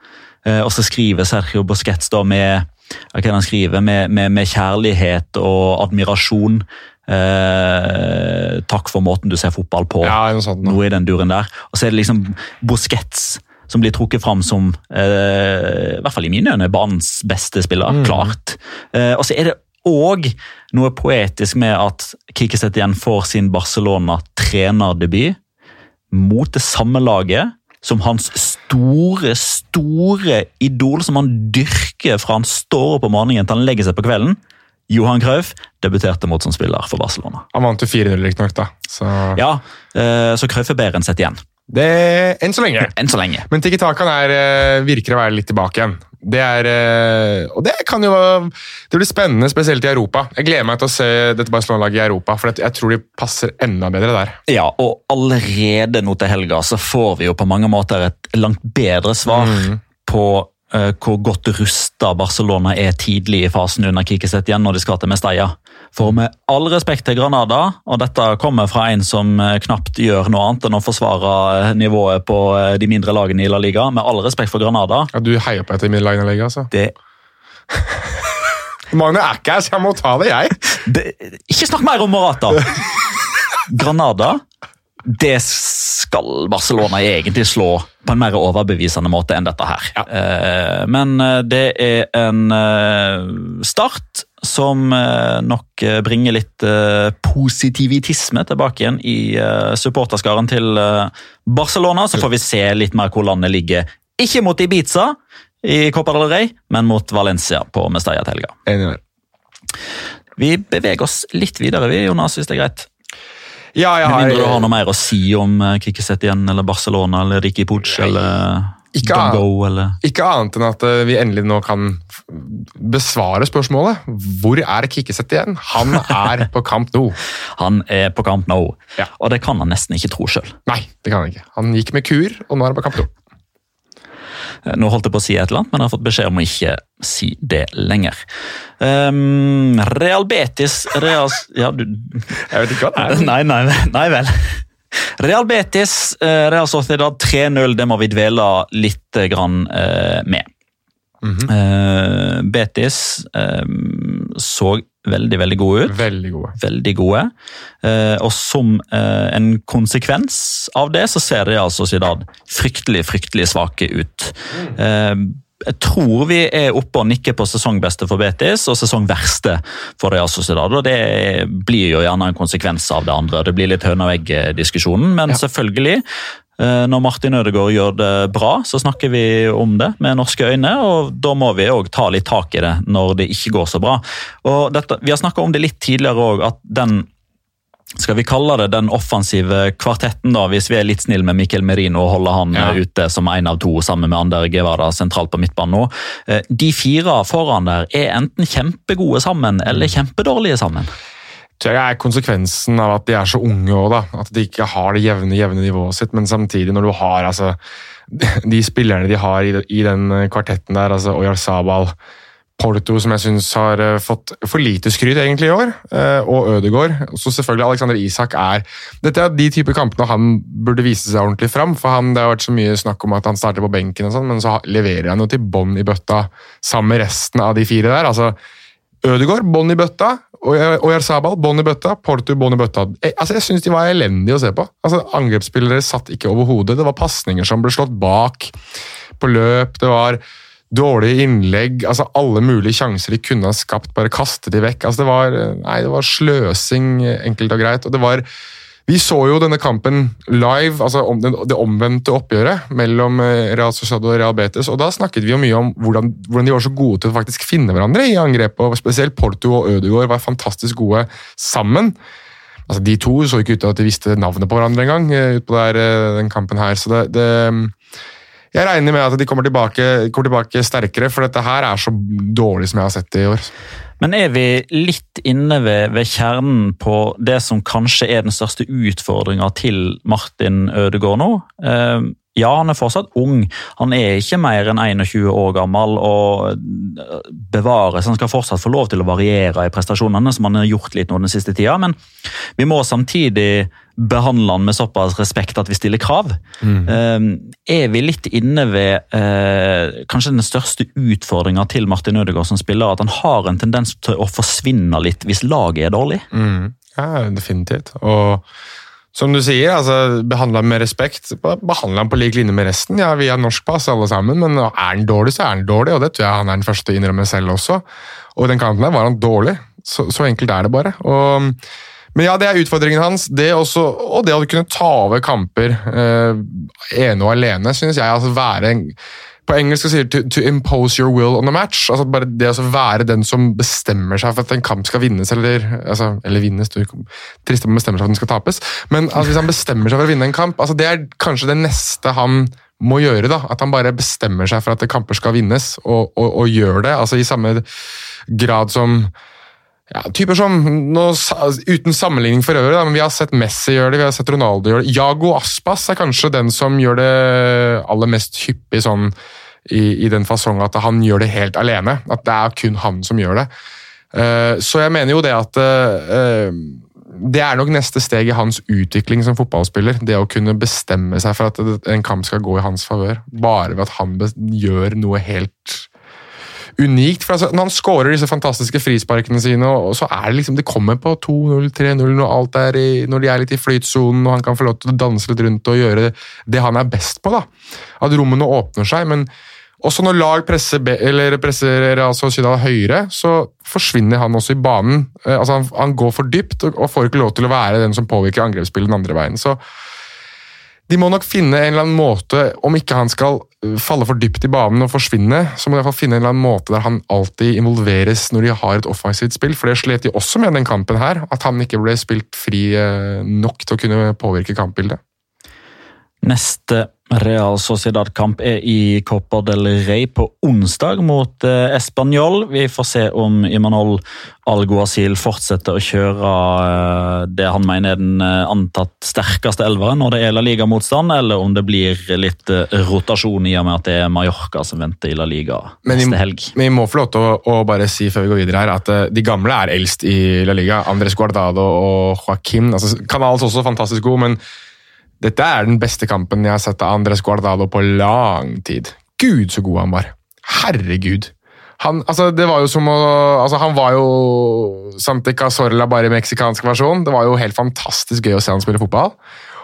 Eh, og så skriver Sergio Busquets da med hva kan han skrive, med, med, med kjærlighet og admirasjon. Eh, takk for måten du ser fotball på. Ja, noe sånt. Noe i den duren der. Og så er det liksom Busquets som blir trukket fram som, eh, i hvert fall i mine øyne, banens beste spiller. Klart. Eh, og så er det òg noe poetisk med at Kikiset igjen får sin Barcelona-trenerdebut mot det samme laget som hans store, store idol, som han dyrker fra han står opp om morgenen til han legger seg på kvelden. Johan Krauf debuterte mot som spiller for Barcelona. Han vant jo 4-0, riktignok. Så Ja, eh, Så Krauf er bedre enn sett igjen. Det Enn så lenge. Enn så lenge. Men Tikitakan eh, virker å være litt tilbake igjen. Det er, eh, og det kan jo Det blir spennende, spesielt i Europa. Jeg gleder meg til å se dette Barcelona-laget i Europa, for jeg tror de passer enda bedre der. Ja, og allerede nå til helga så får vi jo på mange måter et langt bedre svar på uh, hvor godt rusta Barcelona er tidlig i fasen under Kikiset igjen når de skal til Mestalla. For med all respekt til Granada, og dette kommer fra en som eh, knapt gjør noe annet enn å forsvare eh, nivået på eh, de mindre lagene i La Liga, med all respekt for Granada Ja, Du heier på etter La Liga, altså. det, Magne er ikke her, så jeg må ta det, jeg. det Ikke snakk mer om Morata! Granada det skal Barcelona egentlig slå på en mer overbevisende måte enn dette her. Ja. Men det er en start som eh, nok eh, bringer litt eh, positivitisme tilbake igjen i supporterskaren til Barcelona. Så får vi se litt mer hvor landet ligger. Ikke mot Ibiza i Copa del Rey, men mot Valencia på Mestalla til helga. Enig. Vi beveger oss litt videre, vi, Jonas, hvis det er greit. Ja, jeg Med har, mindre du har noe mer å si om Kikkiset igjen, eller Barcelona, eller Ricky Puig, eller Ikke Go, Ikke annet enn at eh, vi endelig nå kan besvare spørsmålet. Hvor er Kikkesett igjen? Han er på kamp nå. Han er på kamp nå, Ja. og det kan han nesten ikke tro sjøl. Nei, det kan han ikke. Han gikk med kur, og nå er han på kamp nå. Nå holdt jeg på å si et eller annet, men jeg har fått beskjed om å ikke si det lenger. Um, Real Betis Real, ja, du, Jeg vet ikke hva det er. Nei, nei, nei vel. Real Betis, eh, Real Sociedad 3-0, det må vi dvele litt grann med. med. -hmm. Betis eh, så veldig, veldig gode ut. Veldig gode. Veldig gode. Eh, og som eh, en konsekvens av det, så ser Real Sociedad fryktelig, fryktelig svake ut. Eh, jeg tror vi er oppe og nikker på sesongbeste for Betis og sesongverste for Real Sociedad. og Det blir jo gjerne en konsekvens av det andre. Det blir litt høne og egg-diskusjonen, men selvfølgelig. eh, Når Martin Ødegaard gjør det bra, så snakker vi om det med norske øyne. og Da må vi òg ta litt tak i det når det ikke går så bra. Og dette, vi har snakka om det litt tidligere òg, at den skal vi kalle det den offensive kvartetten, da, hvis vi er litt snille med Mikkel Merino og holder han Ja. eh, ute som en av to sammen med Ander Guevara sentralt på midtbanen nå. Eh, De fire foran der er enten kjempegode sammen eller kjempedårlige sammen. tror jeg er konsekvensen av at de er så unge òg. At de ikke har det jevne, jevne nivået sitt. Men samtidig, når du har altså De spillerne de har i, den kvartetten der, altså Oyarzabal, Porto, som jeg syns har eh, fått for lite skryt egentlig i år, eh, og Ødegaard. Så selvfølgelig Alexander Isak er Dette er de typer kampene han burde vise seg ordentlig fram. for han, Det har vært så mye snakk om at han starter på benken, og sånn, men så leverer han jo til bånn i bøtta sammen med resten av de fire der. altså Ødegaard, bånn i bøtta. Oyarzabal, bånn i bøtta. Porto, bånn i bøtta. Jeg, altså, jeg syns de var elendige å se på. Altså, Angrepsspillere satt ikke over hodet. Det var pasninger som ble slått bak på løp. Det var dårlige innlegg. altså Alle mulige sjanser de kunne ha skapt, bare kastet de vekk. altså Det var, nei, det var sløsing, enkelt og greit. og det var vi så jo denne kampen live, altså det, omvendte oppgjøret mellom eh, Real Sociedad og Real Betis. og Da snakket vi jo mye om hvordan, hvordan de var så gode til å faktisk finne hverandre i angrepet. og Spesielt Porto og Ødegaard var fantastisk gode sammen. Altså De to så ikke ut til at de visste navnet på hverandre engang. eh, ut på eh, den kampen her, så det, det jeg regner med at de kommer tilbake, kommer tilbake sterkere, for dette her er så dårlig som jeg har sett det i år. Men er vi litt inne ved, ved kjernen på det som kanskje er den største utfordringa til Martin Ødegaard nå? Ja, han er fortsatt ung. Han er ikke mer enn 21 år gammel og bevares. Han skal fortsatt få lov til å variere i prestasjonene, som han har gjort litt nå den siste tida. Men vi må samtidig behandle han med såpass respekt at vi stiller krav. Eh, er vi litt inne ved eh, kanskje den største utfordringa til Martin Ødegaard som spiller, at han har en tendens til å forsvinne litt hvis laget er dårlig? Mm. Ja, definitivt. Og som du sier, altså, behandle med respekt. Behandle ham på lik linje med resten. Ja, Vi har norsk pass alle sammen, men er han dårlig, så er han dårlig. Og det tror jeg han er den første til å innrømme selv også. Og i den kanten der var han dårlig. Så, så enkelt er det bare. Og, men ja, det er utfordringen hans. Det også, og det å kunne ta over kamper eh, ene og alene, synes jeg. altså være en på engelsk sier to, to impose your will on a match. altså bare Det å være den som bestemmer seg for at en kamp skal vinnes, eller altså, eller vinnes, du, trist om å bestemme seg for at den skal tapes, men altså, hvis han bestemmer seg for å vinne en kamp, altså det er kanskje det neste han må gjøre. da, At han bare bestemmer seg for at kamper skal vinnes, og, og, og gjør det. altså I samme grad som ja, typer som, nå, Uten sammenligning for øvrig, da, men vi har sett Messi gjøre det, vi har sett Ronaldo gjøre det. Jago Aspas er kanskje den som gjør det aller mest hyppig sånn i, i den fasongen at han gjør det helt alene. At det er kun han som gjør det. Uh, så jeg mener jo det at uh, det er nok neste steg i hans utvikling som fotballspiller. Det å kunne bestemme seg for at en kamp skal gå i hans favør. Bare ved at han gjør noe helt unikt. for altså, Når han skårer disse fantastiske frisparkene sine, og, og så er det liksom, det kommer på 2-0, 3-0 når, når de er litt i flytsonen og han kan få lov til å danse litt rundt og gjøre det han er best på. da. At rommene åpner seg. men også når lag presser, eller presser altså Sociedal høyere, så forsvinner han også i banen. Altså han, han, går for dypt og, og får ikke lov til å være den som påvirker angrepsspillet den andre veien. Så de må nok finne en eller annen måte, om ikke han skal falle for dypt i banen og forsvinne, så må de i hvert fall finne en eller annen måte der han alltid involveres når de har et offensivt spill. For det slet de også med den kampen her, at han ikke ble spilt fri nok til å kunne påvirke kampbildet. Neste Real Sociedad-kamp er i Copa del Rey på onsdag mot eh, Español. Vi får se om Imanol Alguacil fortsetter å kjøre eh, det han mener er den eh, antatt sterkeste elveren når det er La Liga-motstand, eller om det blir litt rotasjon i og med at det er Mallorca som venter i La Liga neste helg. men vi må få lov til å, å bare si før vi går videre her, at de gamle er eldst i La Liga. Andres Guardado og Joaquin. Altså, Canals også fantastisk god, men dette er den beste kampen jeg har sett av Andres Guardado på lang tid. Gud, så god han var. Herregud. Han, altså, det var jo som å, altså, han var jo Santi Casorla bare i meksikansk versjon. Det var jo helt fantastisk gøy å se han spille fotball.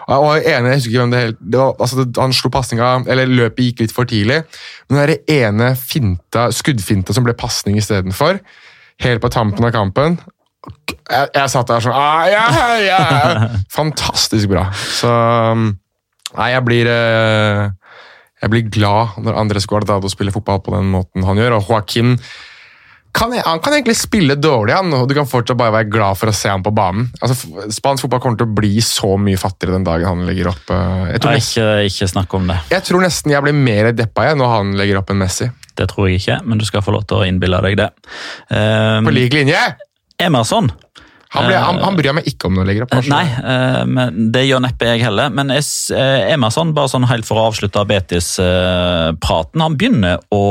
Og jeg var enig, jeg husker ikke hvem det helt, det var, altså, Han slo pasninga, eller løpet gikk litt for tidlig. Men den der ene finta, skuddfinta som ble pasning istedenfor, helt på tampen av kampen Jeg, jeg satt der sånn ah, ja, ja. Fantastisk bra. Så um, Nei, jeg blir eh, Jeg blir glad når Andres Guardado spiller fotball på den måten han gjør. Og Joaquin kan, han kan egentlig spille dårlig, han, og du kan fortsatt bare være glad for å se ham på banen. Altså, Spansk fotball kommer til å bli så mye fattigere den dagen han legger opp. eh, Jeg tror, Nei, ikke, ikke snakk om det. jeg tror nesten jeg blir mer deppa jeg når han legger opp en Messi. Det tror jeg ikke, men du skal få lov til å innbille deg det. Um, På lik linje! Emerson Han, ble, han, han bryr meg ikke om han legger opp. Eh, Nei, eh, men det gjør neppe jeg heller. Men eh, Emerson, bare sånn helt for å avslutte Betis-praten, han begynner å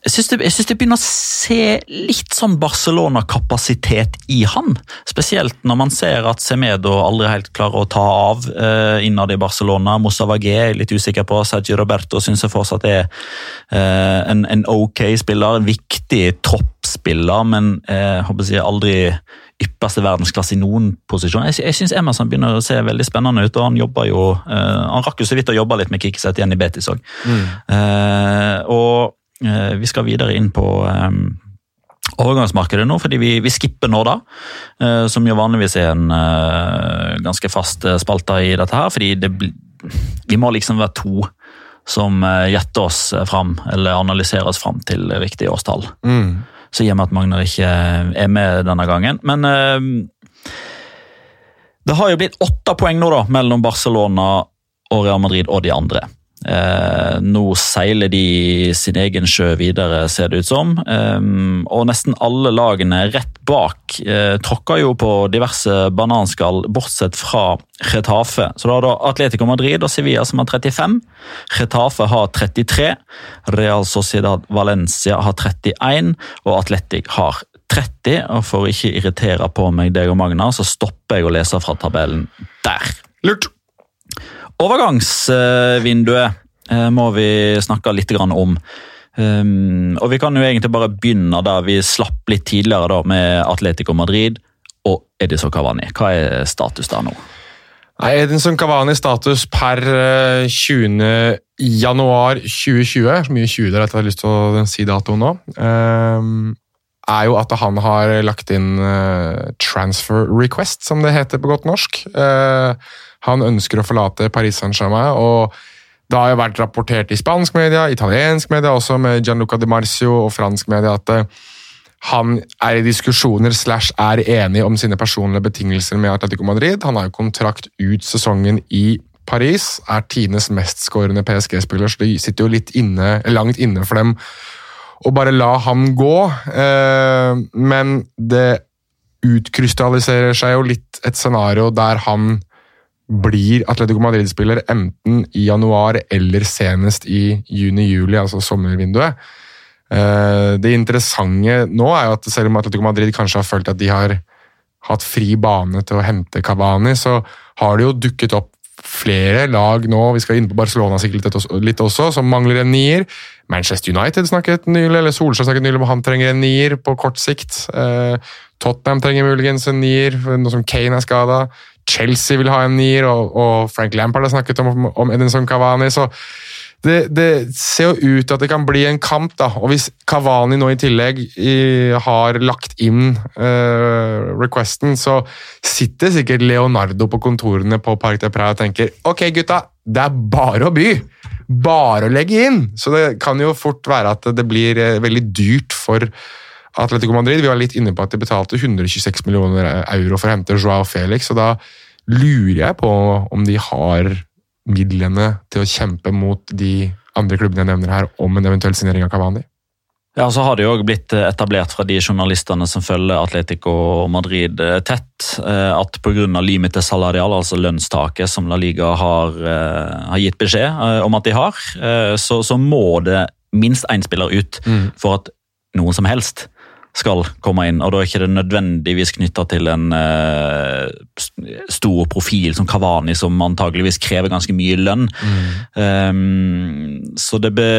jeg syns, det, det begynner å se litt sånn Barcelona-kapasitet i han. Spesielt når man ser at Semedo aldri helt klarer å ta av eh, innad i Barcelona. Moussa Vagé er litt usikker på. Sergio Roberto syns jeg fortsatt er eh, en, en ok spiller. En viktig troppsspiller, men eh, håper jeg aldri ypperste verdensklasse i noen posisjon. Jeg, jeg syns Emerson begynner å se veldig spennende ut, og han jobber jo eh, Han rakk jo så vidt å jobbe litt med Kikiset igjen i Betis òg. Eh, og vi skal videre inn på eh, overgangsmarkedet nå, fordi vi, vi skipper nå da, eh, som jo vanligvis er en eh, ganske fast eh, spalte i dette her, fordi det, vi må liksom være to som eh, gjetter oss eh, fram, eller analyserer oss fram til eh, riktige årstall. Mm. Så i og med at Magnar ikke er med denne gangen. Men eh, det har jo blitt åtte poeng nå da, mellom Barcelona og Real Madrid og de andre. Eh, nå seiler de sin egen sjø videre, ser det ut som. Eh, og nesten alle lagene rett bak eh, tråkker jo på diverse bananskall, bortsett fra Retafe. Så da har du Atletico Madrid og Sevilla som har 35. Retafe har 33. Real Sociedad Valencia har 31, og Atletic har 30. Og for å ikke irritere på meg deg og Magna, så stopper jeg å lese fra tabellen der. Lurt. Overgangsvinduet eh, må vi snakke litt om. Um, og Vi kan jo egentlig bare begynne der vi slapp litt tidligere, da, med Atletico Madrid og Edison Cavani. Hva er status der nå? Nei, Edinson Cavani status per eh, 20. januar 2020, så mye 20 der at jeg har lyst til å si datoen nå, ehm, er jo at han har lagt inn eh, transfer request, som det heter på godt norsk. Eh, han ønsker å forlate Paris Saint-Germain, og det har jo vært rapportert i spansk media, italiensk media, også med Gianluca Di Marcio og fransk media, at eh, han er i diskusjoner slash er enig om sine personlige betingelser med Atletico Madrid. Han har jo kontrakt ut sesongen i Paris, er tidenes mestskårende PSG-spiller, så det sitter jo litt inne, langt inne for dem å bare la ham gå. Eh, men det utkrystalliserer seg jo litt et scenario der han blir Atletico Madrid-spiller enten i januar eller senest i juni-juli, altså sommervinduet. Eh, Det interessante nå er jo at selv om Atletico Madrid kanskje har følt at de har hatt fri bane til å hente Cavani, så har det jo dukket opp flere lag nå, vi skal inn på Barcelona sikkert litt også- som mangler en nier. Manchester United snakket nylig, eller Solskjær snakket nylig om han trenger en nier på kort sikt. Eh, Tottenham trenger muligens en nier, nå som Kane er skada. Chelsea vil ha en nier, og, og Frank Lampard har snakket om, om Edinson Cavani. så det, det ser jo ut til at det kan bli en kamp, da. Og hvis Cavani nå i tillegg i, har lagt inn uh, requesten, så sitter sikkert Leonardo på kontorene på Parc de Praia og tenker ok, gutta, det er bare å by! Bare å legge inn! Så det kan jo fort være at det blir eh, veldig dyrt for Atletico Madrid. Vi var litt inne på at de betalte 126 millioner euro for å hente Joao Felix, og da lurer jeg på om de har midlene til å kjempe mot de andre klubbene jeg nevner her, om en eventuell signering av Cavani. Ja, så har det jo også blitt eh, etablert fra de journalistene som følger Atletico Madrid eh, tett, eh, at pga. limite salarial, altså lønnstaket som La Liga har, har gitt beskjed om at de har, så, så må det minst én spiller ut for at noen som helst skal komme inn. og Da er ikke det nødvendigvis knytta til en uh, stor profil som Kavani, som antageligvis krever ganske mye lønn. Mm. Um, så det, be,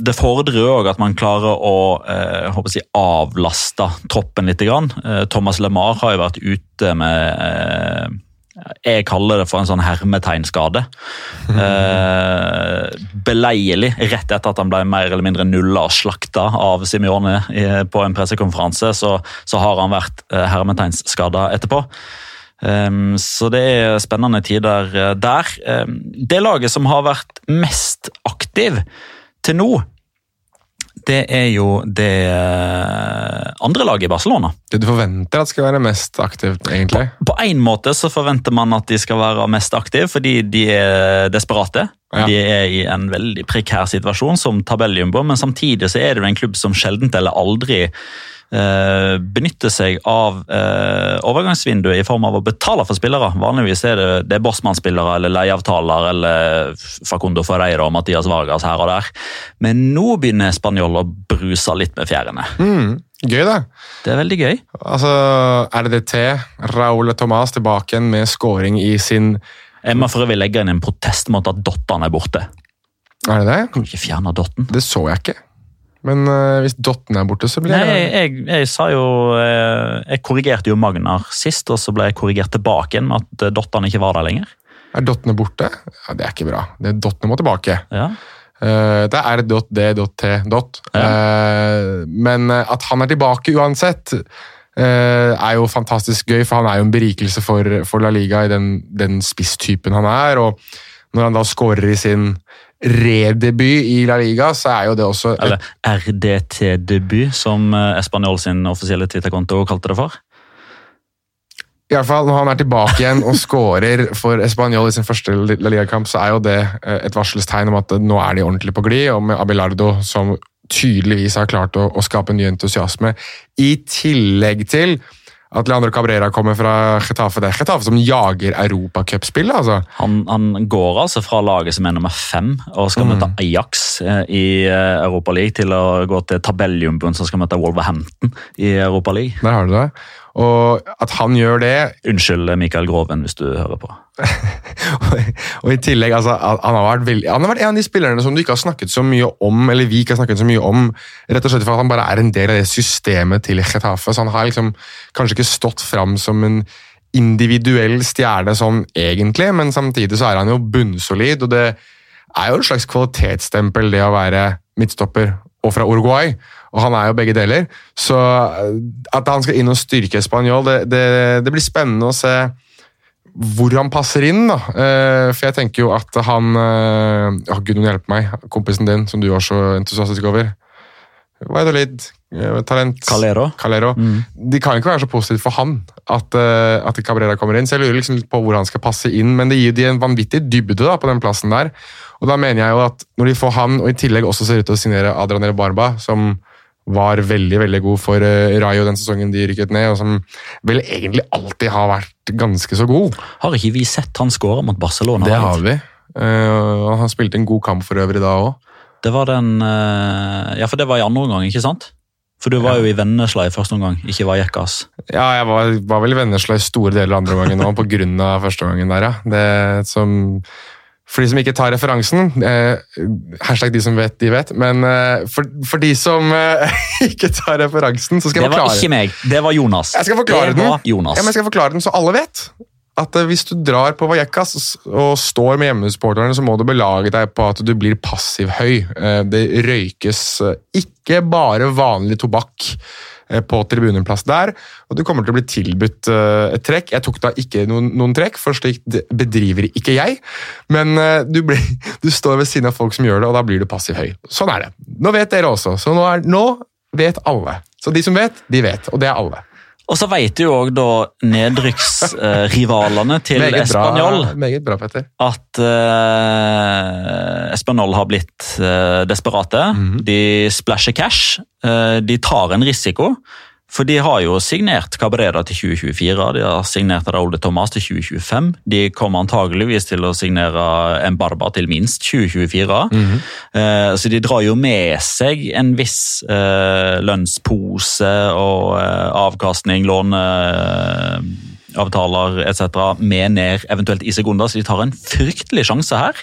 det fordrer òg at man klarer å uh, si, avlaste troppen litt. Uh, Thomas LeMar har jo vært ute med jeg kaller det for en sånn hermetegnskade. Eh, beleilig rett etter at han ble mer eller mindre nulla og slakta av Simione på en pressekonferanse, så, så har han vært eh, hermetegnsskada etterpå. Så det er spennende tider eh, der. Det laget som har vært mest aktiv til nå, det er jo det eh, andre laget i Barcelona. Det du forventer at skal være mest aktivt, egentlig? På én måte så forventer man at de skal være mest aktive, fordi de er desperate. Ja. De er i en veldig prekær situasjon som tabelljumbo, men samtidig så er det jo en klubb som sjelden eller aldri Eh, benytter seg av eh, overgangsvinduet i form av å betale for spillere. Vanligvis er det, det Bossmann-spillere eller leieavtaler eller Facundo Ferreira og Mathias Vargas her og der. Men nå begynner Spanjol å bruse litt med fjærene. Mm, gøy, det. Det er veldig gøy. Altså, RDT, Raúl Thomas tilbake igjen med scoring i sin Jeg må for øvrig legge inn en protest mot at dottene er borte. Er det det? Kan du ikke fjerne Dotten? Det så jeg ikke. Men uh, hvis Dotten er borte, så blir Nei, jeg, jeg, jeg, sa jo uh, Jeg korrigerte jo Magnar sist, og så ble jeg korrigert tilbake igjen med at uh, Dotten ikke var der lenger. Er Dottene borte? Ja, Det er ikke bra. Det er Dottene må tilbake. Ja. det er R.D.T. Ja. men at han er tilbake uansett, er jo fantastisk gøy, for han er jo en berikelse for, for La Liga i den, den spisstypen han er. og Når han da skårer i sin redebut i La Liga, så er jo det også et... Eller RDT-debut, som Espanol Español sin offisielle Twitter-konto kalte det for. I alle fall, Når han er tilbake igjen og skårer for Español i sin første La Liga-kamp, så er jo det eh, et varselstegn om at nå er de ordentlig på glid. Og med Abelardo, som tydeligvis har klart å, å skape ny entusiasme, i tillegg til at Leandro Cabrera kommer fra Getafe. Det er Getafe som jager europacupspill. Altså. Han, han, går altså fra laget som er nummer fem og skal mm. møte Ajax eh, i eh, Europa League, til å gå til tabelljumboen som skal møte Wolverhampton i Europa League. Der har du det. Og at han gjør det Unnskyld Mikael Groven, hvis du hører på. og i tillegg, altså, han, har veldig, han, har vært en av de spillerne som du ikke har snakket så mye om, eller vi ikke har snakket så mye om, rett og slett for at han bare er en del av det systemet til Getafe. Så han har liksom kanskje ikke stått fram som en individuell stjerne sånn egentlig, men samtidig så er han jo bunnsolid, og det er jo et slags kvalitetsstempel, det å være midtstopper og fra Uruguay. Og han er jo begge deler. Så eh, at han skal inn og styrke Spanjol, det, det, det blir spennende å se hvor han passer inn. da. Eh, for jeg tenker jo at han oh, Gud, hjelpe meg. Kompisen din, som du var så entusiastisk over. Valladolid, talent Calero. Calero. Mm. De kan ikke være så positive for han at, at Cabrera kommer inn. Så jeg lurer liksom på hvor han skal passe inn, men det gir de en vanvittig dybde da, på den plassen der. Og da mener jeg jo at når de får han, og i tillegg også ser ut til å signere Adrian Barba, som var veldig veldig god for uh, Rayo den sesongen de rykket ned, og som vel egentlig alltid har vært ganske så god. Har ikke vi sett han skåre mot Barcelona? Det har vi. Uh, han spilte en god kamp for øvrig da òg. Det var den uh, Ja, for det var i andre omgang, ikke sant? For du var jo i Vennesla i første omgang, ikke var Jekkas. Ja, jeg var, var, vel i Vennesla i store deler av andre omgangen òg, pga. første omgangen der, ja. Det som for de som ikke tar referansen eh, Hashtag de som vet, de vet. Men eh, for, for, de som eh, ikke tar referansen, så skal jeg forklare Det var ikke meg, det var Jonas. Jeg skal forklare den. Ja, men jeg skal forklare den så alle vet. At eh, Hvis du drar på Vallecas og står med hjemmesupporterne, så må du belage deg på at du blir passivhøy. høy det røykes eh, ikke bare vanlig tobakk Eh, på tribuneplass der, og du kommer til å bli tilbudt eh, et trekk. Jeg tok da ikke noen, noen trekk, for slikt bedriver ikke jeg. Men eh, du, blir, du, står ved siden av folk som gjør det, og da blir du passiv høy. Sånn er det. Nå vet dere også, så nå, er, nå vet alle. Så de som vet, de vet, og det er alle. Og så vet jo òg da nedrykksrivalene til Español at uh, Español har blitt uh, desperate. Mhm. De splasher cash. Uh, de tar en risiko. For de har jo signert Cabrera til 2024, de har signert Raúl de Thomas til 2025. De kommer antageligvis til å signere Embarba til minst 2024. Mhm. Eh, så de drar jo med seg en viss eh, lønnspose og eh, avkastning, låneavtaler etc. med ned eventuelt i sekunder, så de tar en fryktelig sjanse her.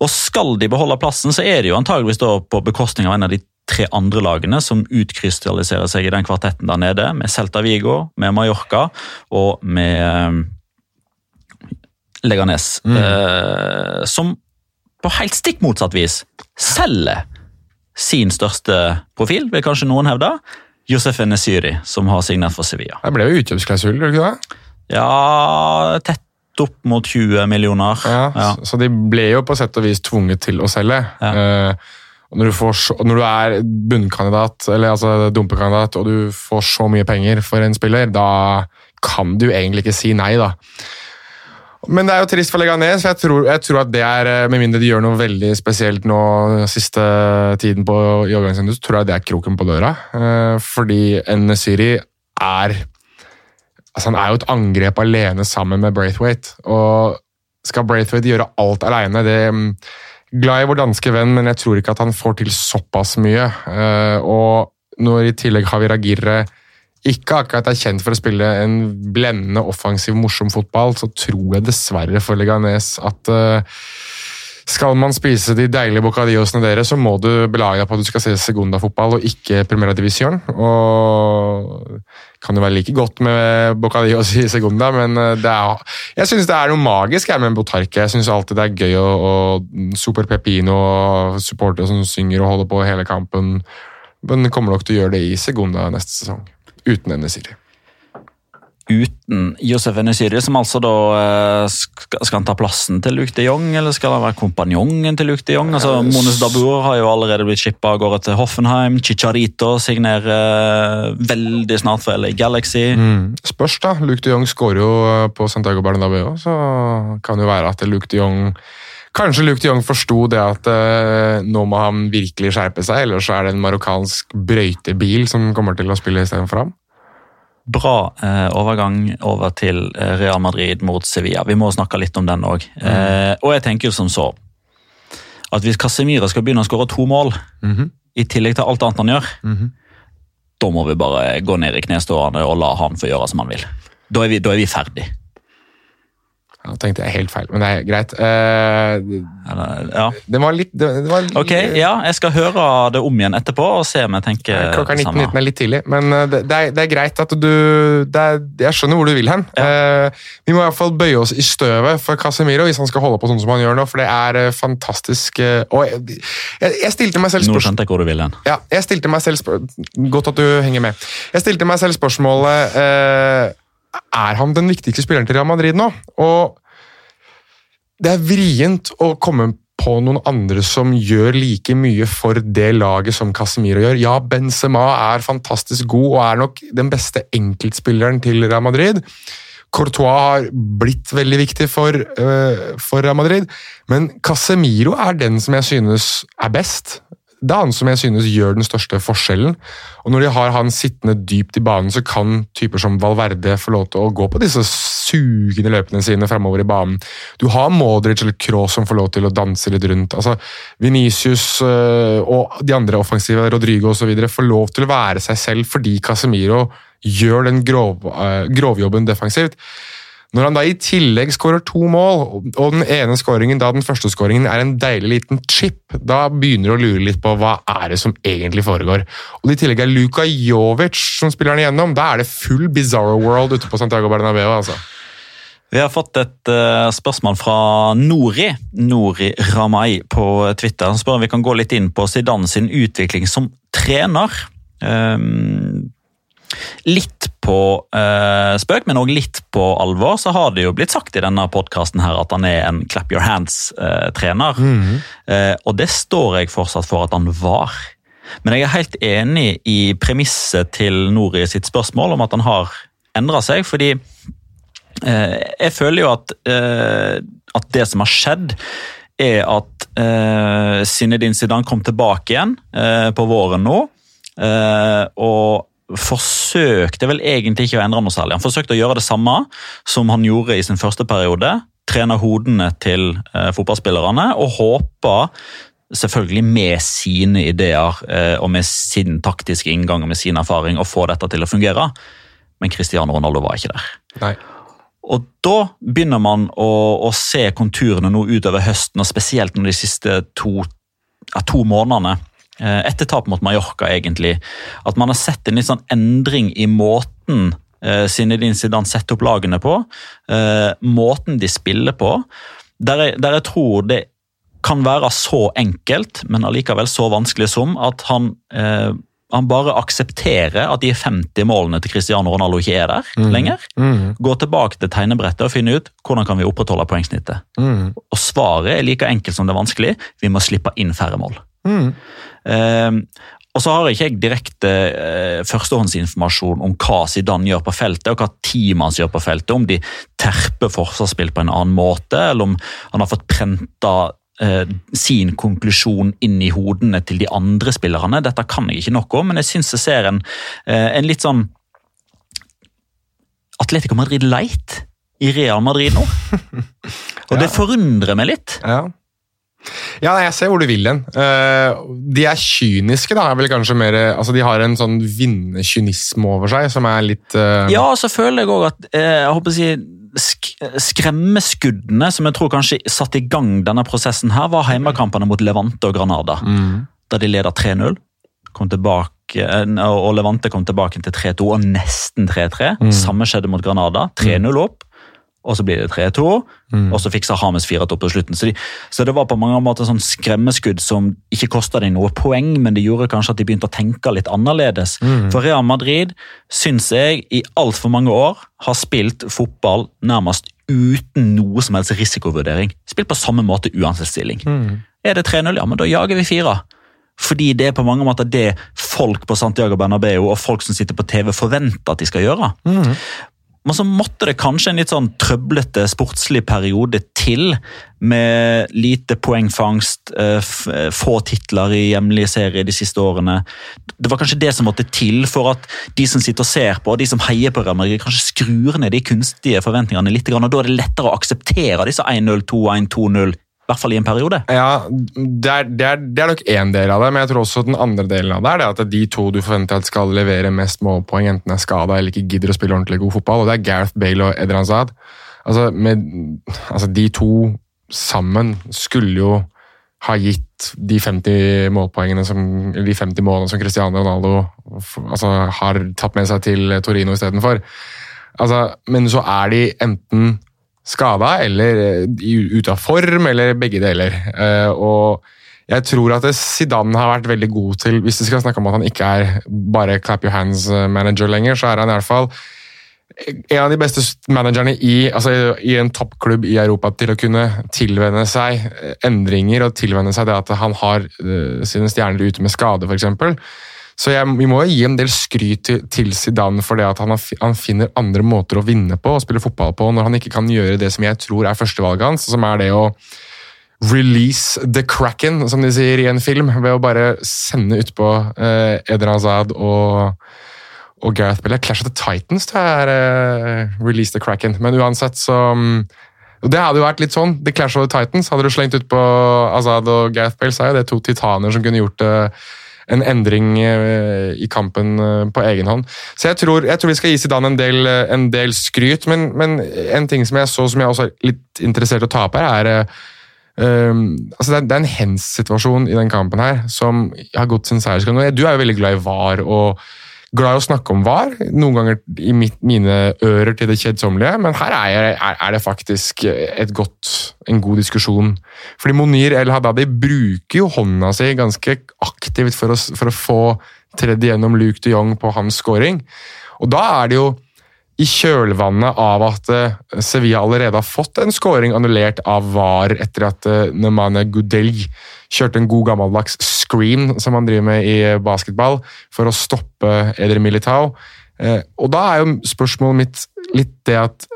Og skal de beholde plassen, så er det jo antageligvis på bekostning av en av de tre andre lagene som utkrystalliserer seg i den kvartetten der nede, med Celta Vigo, med Mallorca og med Leganes. Leganes. Eh, som på helt stikk motsatt vis selger sin største profil, vil kanskje noen hevde. Josef Enesiri, som har signert for Sevilla. Det ble jo utkjøpsklausul, ikke det? Ja, tett opp mot 20 millioner. Ja, Ja. Så de ble jo på sett og vis tvunget til å selge. Eh, og når du, så, når du er bunnkandidat, eller altså dumpekandidat, og du får så mye penger for en spiller, da kan du egentlig ikke si nei, da. Men det er jo trist for Leganes, for jeg tror, jeg tror at det er, eh, med mindre de gjør noe veldig spesielt nå siste tiden på, i overgangsvinduet, så tror jeg det er kroken på døra. Eh, fordi Nesiri er altså Han er jo et angrep alene sammen med Braithwaite. Og skal Braithwaite gjøre alt alene? Det mm, Glad i vår danske venn, men jeg tror ikke at han får til såpass mye. Eh, og når i tillegg Javier Girre ikke akkurat er kjent for å spille en blendende, offensiv, morsom fotball, så tror jeg dessverre for Leganes at eh, skal man spise de deilige bocadillosene deres, så må du belage deg på at du skal se segunda-fotball og ikke Primera Divisjon. Og kan jo være like godt med bocadillos i segunda, men eh, er, jeg syns det er noe magisk jeg, med Botarque. Jeg syns alltid det er gøy å, å Super Pepino og supportere som synger og holder på hele kampen. Men kommer nok til å gjøre det i segunda neste sesong. Uten Enesiri. Uten Josef Enesiri, som altså da eh, skal, han ta plassen til Luke de Jong, eller skal han være kompanjongen til Luke de Jong? Altså, Monus Dabour har jo allerede blitt shippa av gårde til Hoffenheim. Chicharito signerer eh, veldig snart for LA Galaxy. Mm. Spørs, da. Luke de Jong skårer jo eh, på Santiago Bernabeu, så kan det jo være at Luke de Jong Kanskje Luke de Jong forsto det at eh, nå må han virkelig skjerpe seg, eller så er det en marokkansk brøytebil som kommer til å spille istedenfor ham. Bra eh, overgang over til eh, Real Madrid mot Sevilla. Vi må snakke litt om den òg. Eh, og jeg tenker som så at hvis Casemiro skal begynne å skåre to mål, Mhm. i tillegg til alt annet han gjør, Mhm. da må vi bare gå ned i knestående og la han få gjøre som han vil. Da er vi, da er vi ferdig. Ja, tenkte jeg helt feil, men det er greit. Uh, ja. det var litt det, var, Ok, ja, jeg skal høre det om igjen etterpå og se om jeg tenker Klokka er det samme. 19.19 er litt tidlig, men eh, det, det, er, det er greit at du det er, Jeg skjønner hvor du vil hen. Eh, vi må i hvert fall bøye oss i støvet for Casemiro hvis han skal holde på sånn som han gjør nå, for det er fantastisk uh, Og jeg, jeg, jeg stilte meg selv Nå skjønte jeg hvor du vil hen. Ja, jeg stilte meg selv Godt at du henger med. Jeg stilte meg selv spørsmålet Er han den viktigste spilleren til Real Madrid nå? Og det er vrient å komme på noen andre som gjør like mye for det laget som Casemiro gjør. Ja, Benzema er fantastisk god og er nok den beste enkeltspilleren til Real Madrid. Courtois har blitt veldig viktig for, uh, for Real Madrid, men Casemiro er den som jeg synes er best. Det er han som jeg synes gjør den største forskjellen. Og når de har han sittende dypt i banen, så kan typer som Valverde få lov til å gå på disse sugende løpene sine fremover i banen. Du har Modric eller Kroos som får lov til å danse litt rundt. Altså, Venicius øh, og de andre offensive, Rodrigo osv., får lov til å være seg selv fordi Casemiro gjør den grov, øh, grovjobben defensivt. Når han da i tillegg skårer to mål, og den ene skåringen, da den første skåringen, er en deilig liten chip, da begynner du å lure litt på hva er det som egentlig foregår. Og i tillegg er Luka Jovic som spiller han igjennom. Da er det full bizarro world ute på Santiago Bernabeu. altså. Vi har fått et uh, spørsmål fra Nori, Nori Ramay på Twitter. Han spør om vi kan gå litt inn på Zidane sin utvikling som trener. Ehm, litt på eh, spøk, men òg litt på alvor, så har det jo blitt sagt i denne podkasten at han er en clap your hands-trener. Eh, og det står jeg fortsatt for at han var. Men jeg er helt enig i premisset til Nori sitt spørsmål om at han har endra seg. Fordi eh, jeg føler jo at, eh, at det som har skjedd, er at eh, Zinedine Zidane kom tilbake igjen eh, på våren nå. Eh, og forsøkte vel egentlig ikke å endre noe særlig. Han forsøkte å gjøre det samme som han gjorde i sin første periode. Trene hodene til eh, fotballspillerne og håpa selvfølgelig med sine ideer eh, og med sin taktiske inngang og med sin erfaring å få dette til å fungere. Men Cristiano Ronaldo var ikke der. Nei. Og da begynner man å, å se konturene nå utover høsten, og spesielt når de siste to, ja, to månedene. Eh, Etter tap mot Mallorca, egentlig. At man har sett en litt sånn endring i måten eh, Zinedine Zidane setter opp lagene på. eh, Måten de spiller på. Der jeg, der jeg tror det kan være så enkelt, men allikevel så vanskelig som at han eh, han bare aksepterer at de 50 målene til Cristiano Ronaldo ikke er der lenger. Mm. Gå tilbake til tegnebrettet og finne ut hvordan kan vi opprettholde poengsnittet. Mm. Og Svaret er like enkelt som det er vanskelig. Vi må slippe inn færre mål. Mhm. Eh, og så har ikke jeg direkte eh, førstehåndsinformasjon om hva Zidane gjør på feltet, og hva teamet hans gjør på feltet. Om de terper forsvarsspill på en annen måte, eller om han har fått prenta eh, sin konklusjon inn i hodene til de andre spillerne. Dette kan jeg ikke noe om, men jeg syns jeg ser en, eh, en litt sånn Atletico Madrid light i Real Madrid nå. Og det forundrer meg litt. Ja. Ja, jeg ser hvor du vil hen. Eh, de er kyniske, da. er mer, altså De har en sånn vinnerkynisme over seg som er litt uh... Ja, og så føler jeg òg at eh, jeg håper å si, sk skremmeskuddene som jeg tror kanskje satte i gang denne prosessen, her, var heimekampene mot Levante og Granada. mm, Da de leda 3-0. kom tilbake, eh, og Levante kom tilbake til 3-2 og nesten 3-3. Mm. Samme skjedde mot Granada. 3-0 opp, og så blir det 3-2. mm. Og så fikser Hames 4-2 på slutten. Så, de, så det var på mange måter sånn skremmeskudd som ikke kosta dem noe poeng, men det gjorde kanskje at de begynte å tenke litt annerledes. Mm. For Real Madrid syns jeg i altfor mange år har spilt fotball nærmest uten noe som helst risikovurdering. Spilt på samme måte uansett stilling. Mm. Er det 3-0, ja, men da jager vi fire. Fordi det er på mange måter det folk på Santiago Bernabeu og folk som sitter på TV forventer at de skal gjøre. Mm. Men så måtte det kanskje en litt sånn trøblete sportslig periode til, med lite poengfangst, eh, eh, få titler i hjemlige serier de siste årene. Det var kanskje det som måtte til for at de som sitter og ser på, og de som heier på Real Madrid, kanskje skrur ned de kunstige forventningene litt, og da er det lettere å akseptere disse 1-0, 2-1, 2-0, i hvert fall i en periode. Ja, det er, det, er, det er nok én del av det, men jeg tror også den andre delen av det er det at de to du forventer at skal levere mest målpoeng, enten er skada eller ikke gidder å spille ordentlig god fotball, og det er Gareth Bale og Edran Zaad. Altså, altså, de to sammen skulle jo ha gitt de 50 målpoengene som, de 50 målene som Cristiano Ronaldo altså, har tatt med seg til Torino istedenfor. Altså, men så er de enten skada eller eh, ute av form, eller begge deler. Eh, og jeg tror at Zidane har vært veldig god til Hvis vi skal snakke om at han ikke er bare clap your hands-manager lenger, så er han i hvert fall en av de beste managerne i, altså i en toppklubb i Europa til å kunne tilvenne seg eh, endringer og tilvenne seg det at han har eh, sine stjerner ute med skade, f.eks. Så jeg, vi må jo gi en del skryt til, til Zidane for det at han, han finner andre måter å vinne på og spille fotball på når han ikke kan gjøre det som jeg tror er førstevalget hans, som er det å release the kraken, som de sier i en film, ved å bare sende utpå eh, Eden Hazard og, og Gareth Bale. Clash of the Titans det er eh, release the kraken, men uansett så Det hadde jo vært litt sånn. The Clash of the Titans hadde du slengt ut på Azad og Gareth Bale, så er jo det to titaner som kunne gjort eh, en endring eh, i kampen eh, på egen hånd. Så jeg tror, jeg tror vi skal gi Zidane en del, eh, en del skryt, men, men en ting som jeg så som jeg også er litt interessert i å ta opp her, er Um, altså det, er, det er en hens-situasjon i den kampen her som har gått sin seiersgang. Du er jo veldig glad i VAR og glad i å snakke om VAR. Noen ganger i mitt, mine ører til det kjedsommelige, men her er, jeg, er, er det faktisk godt, en god diskusjon. Fordi Monir El Hadadi bruker jo hånda si ganske aktivt for å, for å få tredd igjennom Luke de Jong på hans scoring. Og da er det jo i kjølvannet av at eh, Sevilla allerede har fått en scoring annullert av VAR etter at Nemanja Nemane Gudel kjørte en god gammeldags screen, som han driver med i basketball, for å stoppe Eder Militao. Eh, og da er jo spørsmålet mitt litt det at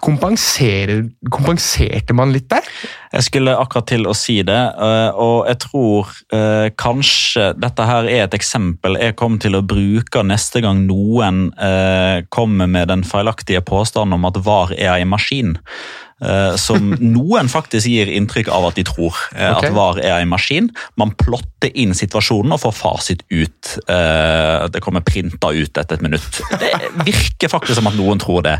Kompenserte man litt der? Jeg skulle akkurat til å si det, eh, og jeg tror eh, kanskje dette her er et eksempel jeg kommer til å bruke neste gang noen eh, kommer med den feilaktige påstanden om at VAR er en maskin. Eh, som noen faktisk gir inntrykk av at de tror eh, Ok. at VAR er en maskin. Man plotter inn situasjonen og får fasit ut. Eh, det kommer printa ut etter et minutt. Det virker faktisk som at noen tror det.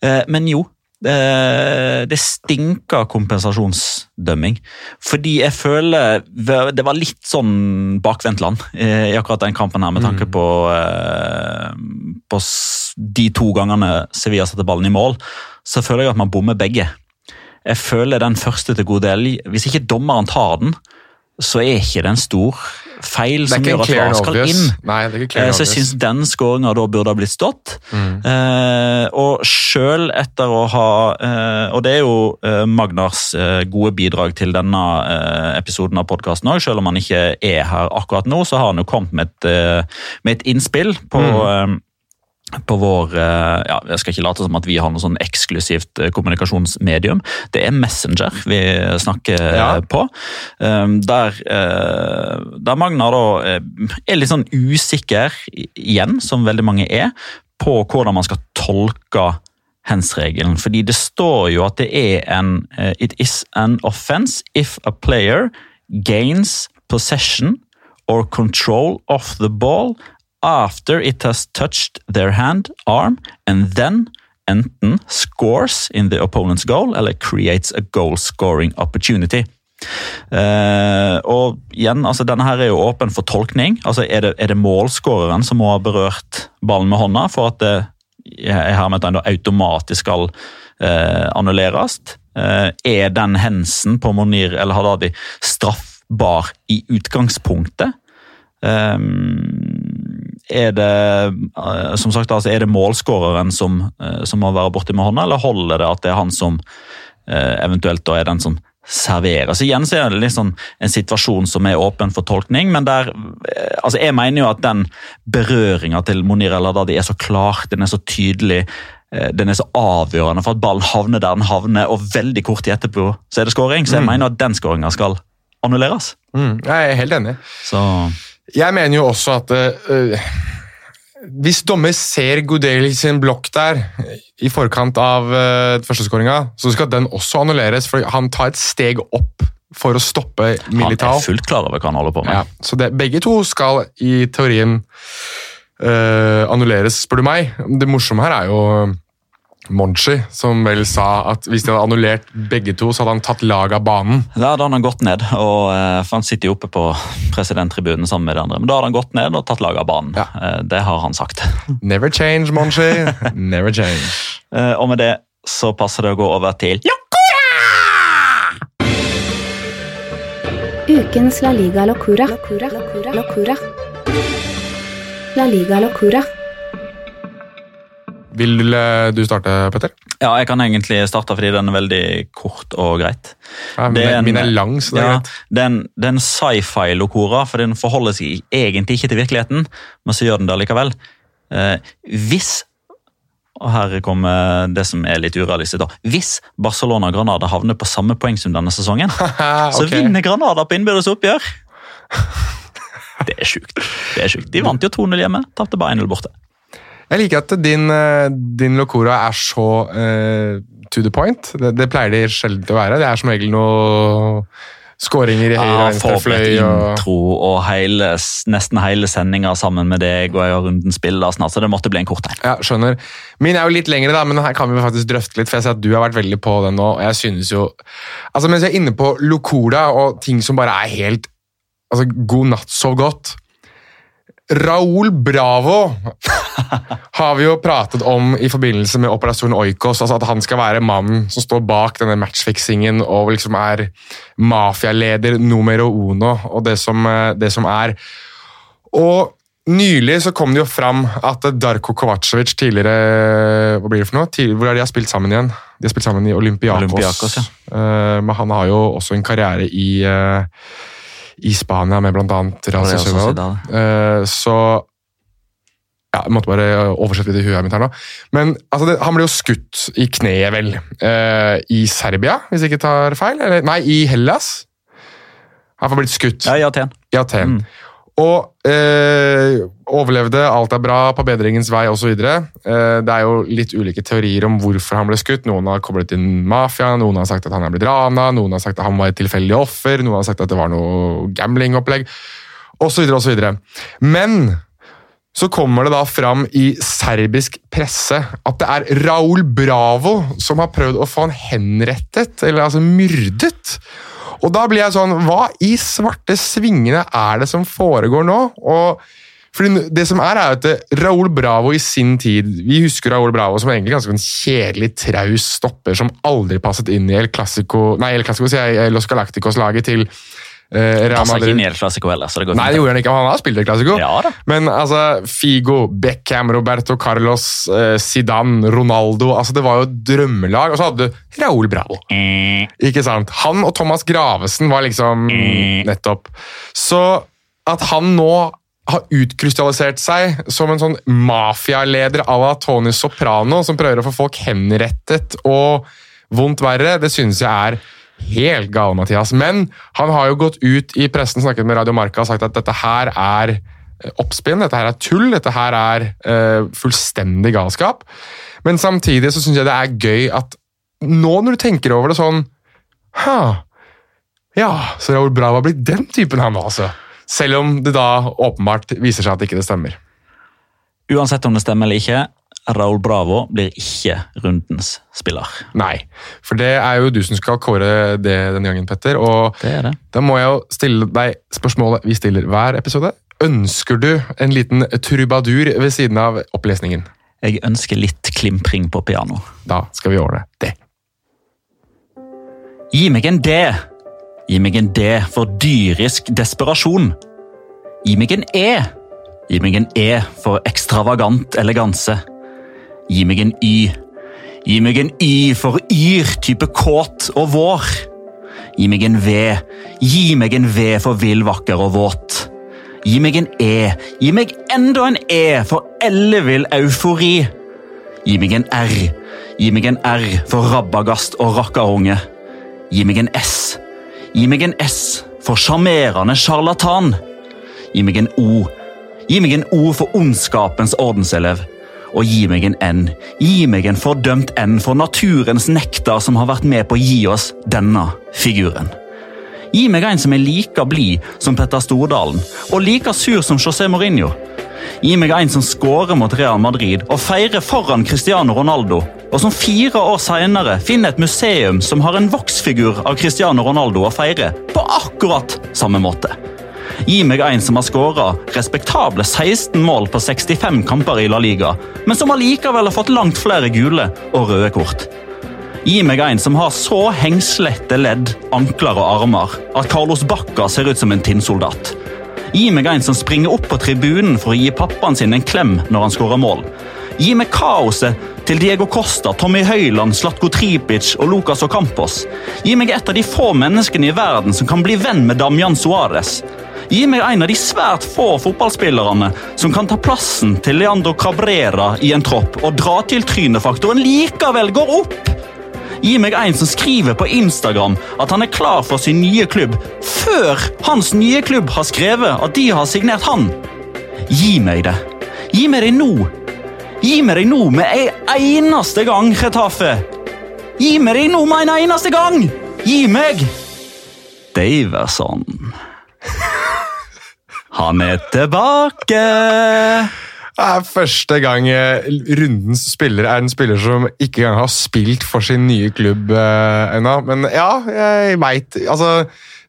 Eh, Men jo, det stinker kompensasjonsdømming. Fordi jeg føler Det var litt sånn bakvendtland i akkurat den kampen her, med tanke på, eh, på de to gangene Sevilla satte ballen i mål. Så føler jeg at man bommer begge. Jeg føler den første til god del Hvis ikke dommeren tar den, så er ikke det en stor feil som gjør at VAR skal inn. Nei, det er ikke Eh, Så jeg syns den skåringa da burde ha blitt stått. Mm. Eh, og sjøl etter å ha eh, Og det er jo eh, Magnars eh, gode bidrag til denne eh, episoden av podkasten òg. Selv om han ikke er her akkurat nå, så har han jo kommet med et, med et innspill på eh, på vår eh, ja, Jeg skal ikke late som at vi har noe sånn eksklusivt eh, kommunikasjonsmedium. Det er Messenger vi snakker eh, Ja. på. Um, der, der Magna da er litt sånn usikker igjen, som veldig mange er, på hvordan man skal tolke hens-regelen. Fordi det står jo at det er en It is an offense if a player gains possession or control of the ball after it has touched their hand, arm, and then enten scores in the opponent's goal eller creates a goal scoring opportunity. Uh, og igjen, altså Denne her er jo åpen for tolkning. altså Er det, er det målskåreren som må ha berørt ballen med hånda for at det er hermetegn automatisk skal uh, annulleres? Uh, er den hensen på Monir eller Hadadi straffbar i utgangspunktet? Um, er det eh, som sagt, altså, er det målskåreren som, eh, som må være borti med hånda, eller holder det at det er han som eh, eventuelt da er den som serverer? Så igjen så er det sånn en situasjon som er åpen for tolkning, men der altså Jeg mener jo at den berøringa til Monir El Haddadi er så klar, den er så tydelig. Den er så avgjørende for at ballen havner der den havner, og veldig kort tid etterpå så er det skåring. Så jeg mener at den skåringa skal annulleres. Mm, jeg er helt enig. Så Jeg mener jo også at uh, hvis dommer ser Goodale sin blokk der i forkant av uh, førsteskåringa, så skal den også annulleres, for han tar et steg opp for å stoppe han er fullt klar over hva han holder på med. Ja, så det, begge to skal i teorien uh, annulleres, spør du meg. Det morsomme her er jo Monchi, som vel sa at hvis de hadde annullert begge to, så hadde han tatt lag av banen. Da hadde han gått ned, og, eh, for han sitter jo oppe på presidenttribunen sammen med de andre. Men da hadde han gått ned og tatt laget av banen. Ja. Eh, Det har han sagt. Never change, Monchi. Never change. Eh, Og med det så passer det å gå over til ja! Ukens La Liga Locura. Locura. Locura. Locura. La Liga Locura. Vil øh, du starte, Petter? Ja, jeg kan egentlig starte fordi den er veldig kort og greit. Ja, Det er min er lang, så det er Ja, greit. det er en, sci-fi-lokora, for den forholder seg egentlig ikke til virkeligheten, men så gjør den det likevel. Eh, hvis og her kommer det som er litt urealistisk. da. Hvis Barcelona og Granada havner på samme poengsum denne sesongen, så vinner Granada på innbyrdes oppgjør! Det er sjukt. Det er sjukt. De vant jo 2-0 hjemme, tapte bare 1-0 borte. Jeg liker at din, øh, din locora er så uh, to the point. Det, det pleier de sjelden å være. Det er som regel noe skåringer i høyre Ja, venstre fløy. forberedt Og... intro og hele, nesten hele sendinga sammen med deg, og jeg har runden spiller snart, så det måtte bli en kort en. Ja, skjønner. Min er jo litt lengre, da, men her kan vi faktisk drøfte litt. for jeg ser at Du har vært veldig på den nå, og jeg synes jo Altså, Mens jeg er inne på locora og ting som bare er helt altså, god natt, sov godt Raúl Bravo har vi jo pratet om i forbindelse med Operasjon Oikos. altså At han skal være mannen som står bak denne matchfiksingen og liksom er mafialeder numero uno og det som, eh, det som er. Og nylig så kom det jo fram at Darko Kovacevic tidligere Hva blir det for noe? Tidligere, hvor er de har spilt sammen igjen? De har spilt sammen i Olympiakos. Olympiakos, ja. Eh, men han har jo også en karriere i, eh, i Spania med bl.a. Real Sociedad. Eh, så ja, Jeg måtte bare oversette litt i huet mitt her nå. Men altså, det, han ble jo skutt i kneet, vel. eh, I Serbia, hvis jeg ikke tar feil? Eller, nei, i Hellas. Han har blitt skutt Ja, i Aten. i Aten. Mm. Og eh, overlevde, alt er bra, på bedringens vei osv. Eh, det er jo litt ulike teorier om hvorfor han ble skutt. Noen har koblet inn mafia, noen har sagt at han er blitt rana, noen har sagt at han var et tilfeldig offer, noen har sagt at det var noe gamblingopplegg, osv. osv. Men så kommer det da fram i serbisk presse at det er Raúl Bravo som har prøvd å få han henrettet, eller altså myrdet. Og da blir jeg sånn Hva i svarte svingene er det som foregår nå? Og fordi det som er, er at Raúl Bravo i sin tid Vi husker Raúl Bravo som egentlig ganske en kjedelig, traus stopper som aldri passet inn i El Clásico Nei, El Clásico sier jeg, Los Galacticos-laget til eh, Real ikke Madrid. inn i El Clásico heller, så det går Nei, det gjorde han ikke. Han har spilt El Clásico. Ja da. Men altså, Figo, Beckham, Roberto Carlos, eh, Zidane, Ronaldo altså Det var jo et drømmelag. Og så hadde du Raúl Bravo. Ikke sant? Han og Thomas Gravesen var liksom Nettopp. Så at han nå har utkrystallisert seg som en sånn mafialeder à la Tony Soprano, som prøver å få folk henrettet og vondt verre, det synes jeg er helt gal, Mathias. Men han har jo gått ut i pressen, snakket med Radio Marca og sagt at dette her er eh, oppspinn, dette her er tull, dette her er uh, fullstendig galskap. Men samtidig så syns jeg det er gøy at nå når du tenker over det sånn Ha, ja, så Raúl det har blitt den typen, han altså. Selv om det da åpenbart viser seg at ikke det stemmer. Uansett om det stemmer eller ikke, Raúl Bravo blir ikke rundens spiller. Nei, for det er jo du som skal kåre det denne gangen, Petter. Og Det det. da må jeg jo stille deg spørsmålet vi stiller hver episode. Ønsker du en liten trubadur ved siden av opplesningen? Jeg ønsker litt klimpring på piano. Da skal vi ordne det. Gi meg en D. Gi meg en D for dyrisk desperasjon. Gi meg en E. Gi meg en E for ekstravagant eleganse. Gi meg en Y. Gi meg en Y for yr type kåt og vår. Gi meg en V. Gi meg en V for vill, vakker og våt. Gi meg en E. Gi meg enda en E for ellevill eufori. Gi meg en R. Gi meg en R for rabagast og rakkerunge. Gi meg en S. Gi meg en S for sjarmerende sjarlatan. Gi meg en O. Gi meg en O for ondskapens ordenselev. Og gi meg en N. Gi meg en fordømt N for naturens nektar som har vært med på å gi oss denne figuren. Gi meg en som er like blid som Petter Stordalen, og like sur som José Mourinho. Gi meg en som scorer mot Real Madrid og feirer foran Cristiano Ronaldo, og som fire år senere finner et museum som har en voksfigur av Cristiano Ronaldo å feire på akkurat samme måte. Gi meg en som har skåra respektable 16 mål på 65 kamper i La Liga, men som allikevel har fått langt flere gule og røde kort. Gi meg en som har så hengslette ledd, ankler og armer at Carlos Bacca ser ut som en tinnsoldat. Gi meg en som springer opp på tribunen for å gi pappaen sin en klem når han skårer mål. Gi meg kaoset til Diego Costa, Tommy Høyland, Slatko Tripic og Lucas Ocampos. Gi meg et av de få menneskene i verden som kan bli venn med Damian Suárez. Gi meg en av de svært få fotballspillerne som kan ta plassen til Leandro Cabrera i en tropp og dra til trynefaktoren likevel går opp. Gi meg en som skriver på Instagram at han er klar for sin nye klubb før hans nye klubb har skrevet at de har signert han. Gi meg det. Gi meg det nå. Gi meg det nå med en eneste gang, Retafe. Gi meg det nå med en eneste gang. Gi meg Daverson. Han er tilbake. Det er første gang eh, rundens spiller er en spiller som ikke engang har spilt for sin nye klubb eh, ennå. Men ja, jeg veit Altså,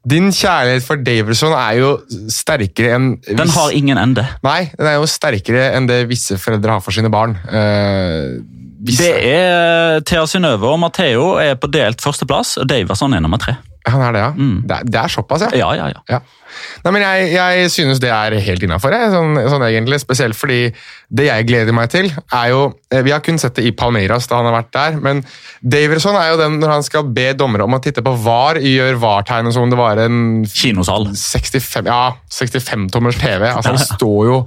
din kjærlighet for Daverson er jo sterkere enn Den har ingen ende. Nei, den er jo sterkere enn det visse foreldre har for sine barn. Eh, visse- Det er Thea Synnøve og Matheo er på delt førsteplass, og Daverson er nummer tre. Han er det, ja. Mm. Det, er, det er såpass, ja. Ja, ja, ja. Ja. Nei, men jeg, jeg synes det er helt innafor, sånn, sånn egentlig. Spesielt fordi det jeg gleder meg til, er jo eh, Vi har kun sett det i Palmeiras da han har vært der, men Daverson er jo den når han skal be dommere om å titte på VAR, gjør VAR-tegnet som om det var en Kinosal. 65, ja, 65-tommers TV. Altså, han står jo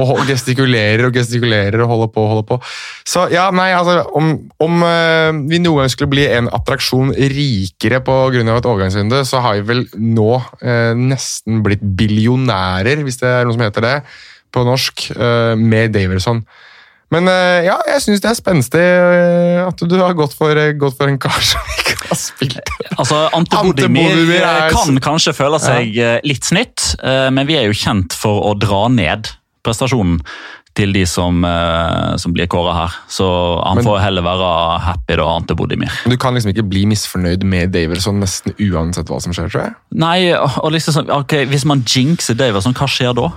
og gestikulerer og gestikulerer og holder på og holder på. Så ja, nei, altså, om, om eh, vi noen gang skulle bli en attraksjon rikere pga. et overgangsvindu, så har vi vel nå eh, nesten blitt billionærer, hvis det er noe som heter det, på norsk, eh, med Daverson. Men eh, ja, jeg syns det er spenstig eh, at du har gått for, gått for en kar som ikke har spilt. Altså, Ante Bodimir kan kanskje føle seg ja. litt snytt, men vi er jo kjent for å dra ned prestasjonen til de som, som blir kåra her. Så han Men- får heller være happy, da, Ante Bodimir. Du kan liksom ikke bli misfornøyd med Daverson nesten uansett hva som skjer, tror jeg. Nei, og liksom sånn, ok, Hvis man jinxer Daverson, hva skjer da?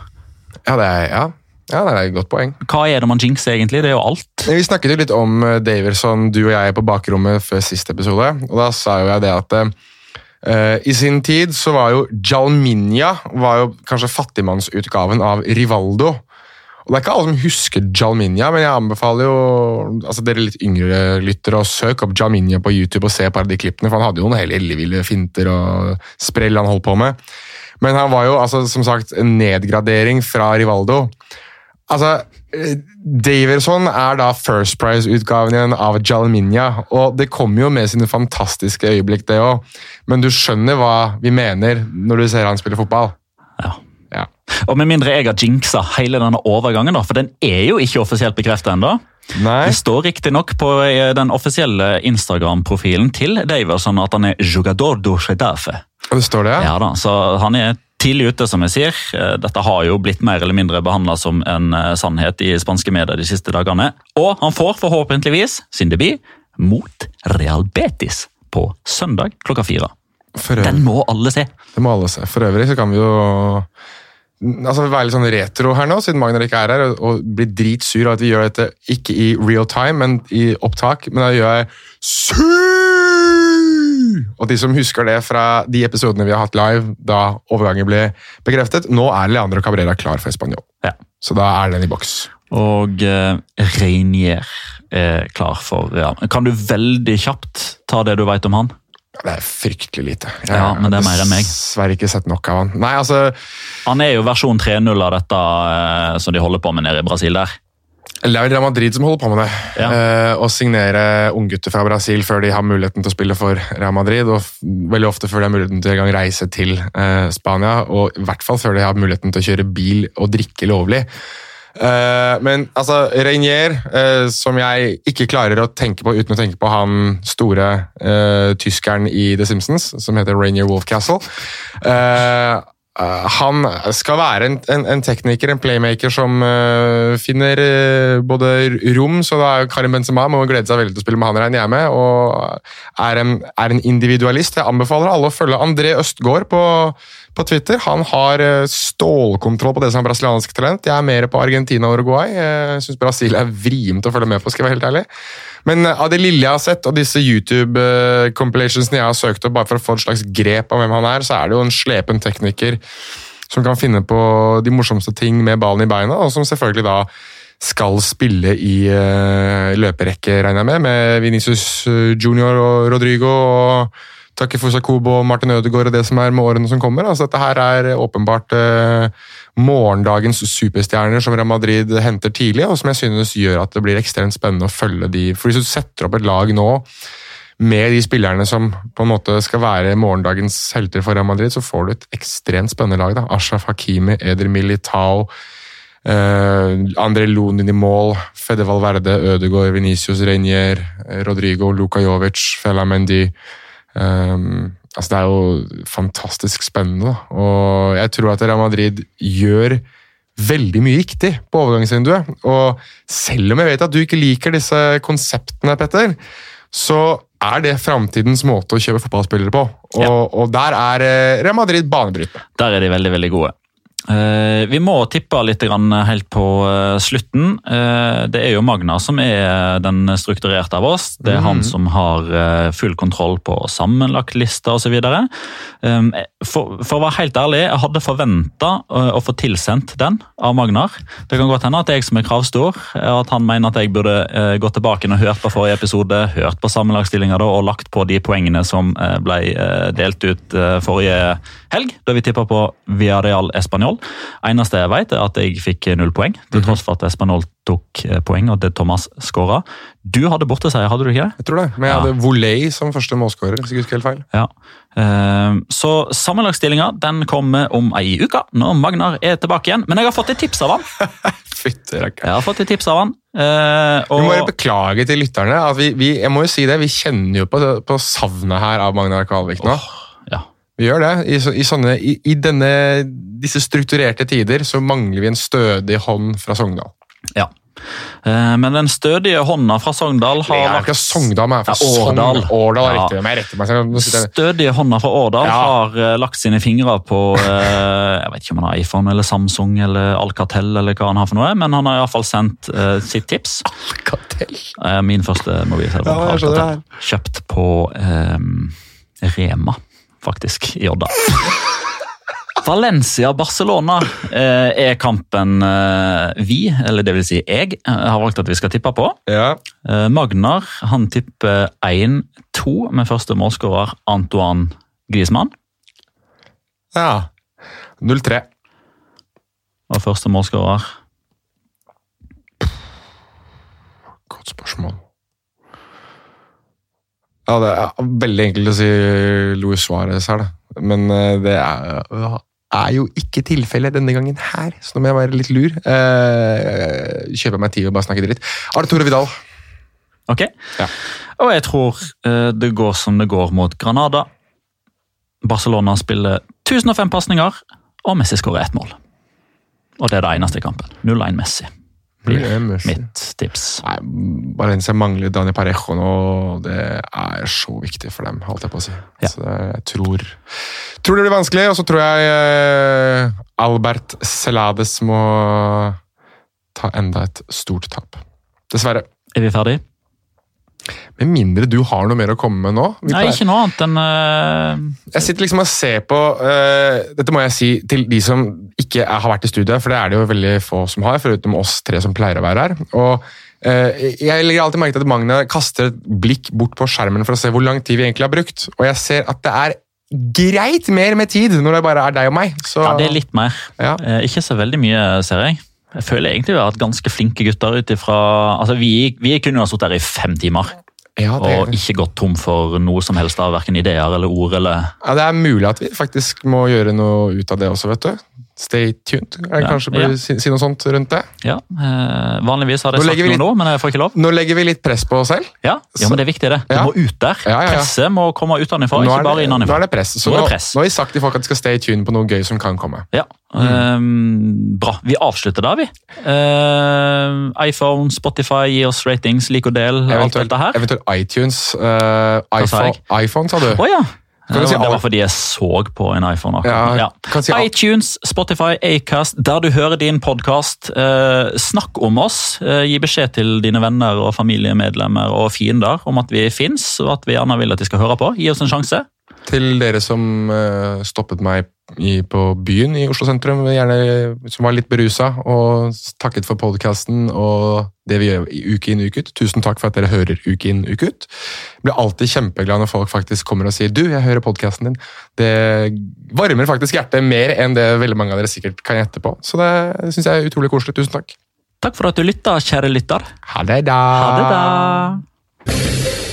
Ja, det er, ja. ja, det er et godt poeng. Hva er det man jinxer, egentlig? Det er jo alt. Vi snakket jo litt om eh, Daverson, du og jeg, på bakrommet før siste episode. og Da sa jo jeg det at uh, i sin tid så var jo Jalminja var jo kanskje fattigmannsutgaven av Rivaldo. Og Det er ikke alle som husker Jalminja, men jeg anbefaler jo altså dere litt yngre lyttere å søke opp Jalminja på YouTube og se et par av de klippene, for han hadde jo noen helt elleville finter og sprell han holdt på med. Men han var jo altså, som sagt en nedgradering fra Rivaldo. Altså, Daverson er da First Prize-utgaven igjen av Jalminja, og det kommer jo med sine fantastiske øyeblikk, det òg. Men du skjønner hva vi mener når du ser han spille fotball. Ja. Ja. Og Med mindre jeg har jinxa hele denne overgangen, da, for den er jo ikke offisielt bekreftet ennå. Det står riktignok på eh, den offisielle Instagram-profilen til Daverson at han er jugador do chedafe. Det står det, ja? Da, så han er tidlig ute, som jeg sier. Eh, Dette har jo blitt mer eller mindre behandla som en eh, sannhet i spanske medier de siste dagene. Og han får forhåpentligvis sin debut mot Real Betis på søndag klokka fire. Øvrig, Den må alle se. det må alle se. For øvrig så kan vi jo altså være litt sånn retro her nå, siden Magnar ikke er her, og, og bli dritsur av at vi gjør dette ikke i real time, men i opptak. Men da gjør jeg su! Og de som husker det fra de episodene vi har hatt live da overgangen ble bekreftet, nå er Leandro Cabrera klar for Spanjol. Ja. Så da er den i boks. Og uh, Reinier er klar for Real. Kan du veldig kjapt ta det du vet om han? Det er fryktelig lite. Jeg Ja, men det er mer enn meg. dessverre ikke sett nok av han. Nei, altså, Han er jo versjon 3.0 av dette eh, som de holder på med nede i Brasil der. Det er Real Madrid som holder på med det. Ja. Eh, å signere unggutter fra Brasil før de har muligheten til å spille for Real Madrid. Og veldig ofte før de har muligheten til å reise til eh, Spania. Og i hvert fall før de har muligheten til å kjøre bil og drikke lovlig. Eh, men altså, Reinier, eh, som jeg ikke klarer å tenke på uten å tenke på han store eh, tyskeren i The Simpsons, som heter Rainier Wolfcastle. Eh, han skal være en, en, en tekniker, en playmaker, som uh, finner uh, både rom, så da Karim Benzema må glede seg veldig til å spille med han regner jeg med, og er en, er en individualist. Jeg anbefaler alle å følge André Østgaard på, på Twitter. Han har eh, stålkontroll på det som er brasiliansk talent. Jeg er mer på Argentina og Uruguay. Jeg syns Brasil er vrient å følge med på, skal jeg være helt ærlig. Men eh, av det lille jeg har sett, og disse YouTube-compilationsene jeg har søkt opp bare for å få et slags grep av hvem han er, så er det jo en slepen tekniker som kan finne på de morsomste ting med ballen i beina, og som selvfølgelig da skal spille i uh, løperekke, regner jeg med, med Vinicius eh, Junior og Rodrigo og Takefusa Sakobo og Martin Ødegaard og det som er med årene som kommer. Altså, dette her er åpenbart eh, morgendagens superstjerner som Real Madrid henter tidlig, og som jeg synes gjør at det blir ekstremt spennende å følge de. For Hvis du setter opp et lag nå med de spillerne som på en måte skal være morgendagens helter for Real Madrid, så får du et ekstremt spennende lag. da. Ashraf Hakimi, Eder Militao, eh, André Lunin i mål, Fede Valverde, Ødegaard, Venicius Reinier, eh, Rodrigo, Luka Jovic, Fela Mendy. Um, altså det er jo fantastisk spennende, da. og jeg tror at Real Madrid gjør veldig mye riktig på overgangsvinduet. Og selv om jeg vet at du ikke liker disse konseptene, Petter, så er det framtidens måte å kjøpe fotballspillere på. Og, Ja. og der er eh, Real Madrid banebrytende. Der er de veldig veldig gode. Eh, vi må tippe litt grann helt på eh, slutten. Eh, det er jo Magna som er den strukturerte av oss. Det er han Mhm. som har full kontroll på sammenlagtlister osv. Um, for, for å være helt ærlig, jeg hadde forventa å få tilsendt den av Magnar. Det kan godt hende at jeg som er kravstor, at han mener at jeg burde gått tilbake og hørt på forrige episode, hørt på sammenlagtstillinga og lagt på de poengene som ble delt ut forrige helg, da vi tippa på Villarreal Español. Eneste jeg vet, er at jeg fikk null poeng, til tross for at Español tok eh, poeng, og det Thomas skåra. Du hadde borteseier, hadde du ikke? Jeg tror det. Men jeg Ja. hadde Voley som første målskårer. hvis jeg husker helt feil. Ja. Eh, Så sammenlagtstillinga kommer om ei uke, når Magnar er tilbake igjen. Men jeg har fått et tips av han. Rakkeren. Jeg har fått et tips av han. Og... Vi må bare beklage til lytterne. at vi, vi, jeg må jo si det, vi kjenner jo på, på savnet her av Magnar Kvalvik nå. ja. Vi gjør det. I, i, sånne, i, i denne, disse strukturerte tider så mangler vi en stødig hånd fra Sogndal. ja. Eh, Men den stødige hånda fra Sogndal har Det er lagt ikke Sogndal, men fra Ja, Årdal. Sogn- Årdal. Ja. Riktig, men. Nå sitter jeg- Stødige hånda fra Årdal Ja. har eh, lagt sine fingre på eh, jeg vet ikke om han har iPhone eller Samsung eller Alcatel, eller hva han har for noe, men han har iallfall sendt eh, sitt tips. Alcatel. Min første mobiltelefon. Ja, Alcatel. Kjøpt på Rema, faktisk, i Odda. Valencia-Barcelona eh, er kampen eh, vi, eller det vil si jeg, eh, har valgt at vi skal tippe på. Ja. Eh, Magnar han tipper 1-2 med første målskårer Antoine Griezmann. ja. 0-3. Og første målskårer Godt spørsmål. Ja, Det er veldig enkelt å si Luis Suárez her, da. Men eh, det er, er jo ikke tilfellet denne gangen her, så nå må jeg være litt lur. Eh, kjøper meg tid og bare snakke dritt. Arturo Vidal. Ok. Ja. Og jeg tror eh, det går som det går mot Granada. Barcelona spiller 1005 pasninger, og Messi skårer ett mål. Og det er det eneste i kampen. 0-1 Messi. Blir mitt tips. Nei, Valencia mangler Dani Parejo nå, og det er så viktig for dem, holdt jeg på å si. Ja. Så det- jeg tror, tror det blir vanskelig, og så tror jeg eh, Albert Celades må ta enda et stort tap. Dessverre. Er vi ferdig? Med mindre du har noe mer å komme med nå. Nei, ikke noe annet enn uh... Jeg sitter liksom og ser på uh, Dette må jeg si til de som ikke er, har vært i studiet, for det er det jo veldig få som har, foruten oss tre som pleier å være her. Og uh, Jeg legger alltid merke til at Magna kaster et blikk bort på skjermen for å se hvor lang tid vi egentlig har brukt. Og jeg ser at det er greit mer med tid når det bare er deg og meg. Så, Ja, det er litt mer. Ja. Ikke så veldig mye, ser jeg. Jeg føler egentlig vi har hatt ganske flinke gutter ut ifra altså, vi, vi kunne jo ha sittet her i fem timer ja, det, og ikke gått tom for noe som helst av verken ideer eller ord. eller... ja, det er mulig at vi faktisk må gjøre noe ut av det også, vet du. Stay tuned. Jeg Ja, kanskje burde ja. si, si noe sånt rundt det. Ja, eh, Vanligvis har Nå jeg nå sagt noe nå, men jeg får ikke lov. Nå legger vi litt press på oss selv. Ja, ja men det er viktig, det. Ja. må ut der. Presset må komme utenfra, ikke det- bare Nå innenfra. er det press. Så Nå nå, det press. nå har vi sagt til folk at de skal stay tuned på noe gøy som kan komme. Ja, ehm, Bra. Vi avslutter da, vi. Ehm, iPhone, Spotify, gi oss ratings, lik og del, alt Eventuelt, dette her. eventuelt iTunes. eh, sa iPhone, iPhone, sa du? Oh, ja. Kan du det si var- det var fordi jeg så på en iPhone. akkurat. Ja, Ja. si iTunes, Spotify, Acast, der du hører din podkast. Eh, snakk om oss. Eh, gi beskjed til dine venner og familiemedlemmer og fiender om at vi fins, og at vi gjerne vil at de skal høre på. Gi oss en sjanse. Til dere som eh, stoppet meg i, på byen i Oslo sentrum, gjerne som var litt berusa, og takket for podkasten og det vi gjør uke inn uke ut. Tusen takk for at dere hører uke inn uke ut. Jeg blir alltid kjempeglad når folk faktisk kommer og sier 'du, jeg hører podkasten din'. Det varmer faktisk hjertet mer enn det veldig mange av dere sikkert kan gjette på. Så det syns jeg er utrolig koselig. Tusen takk. Takk for at du lytta, kjære lytter. Ha det, da. Ha det, da.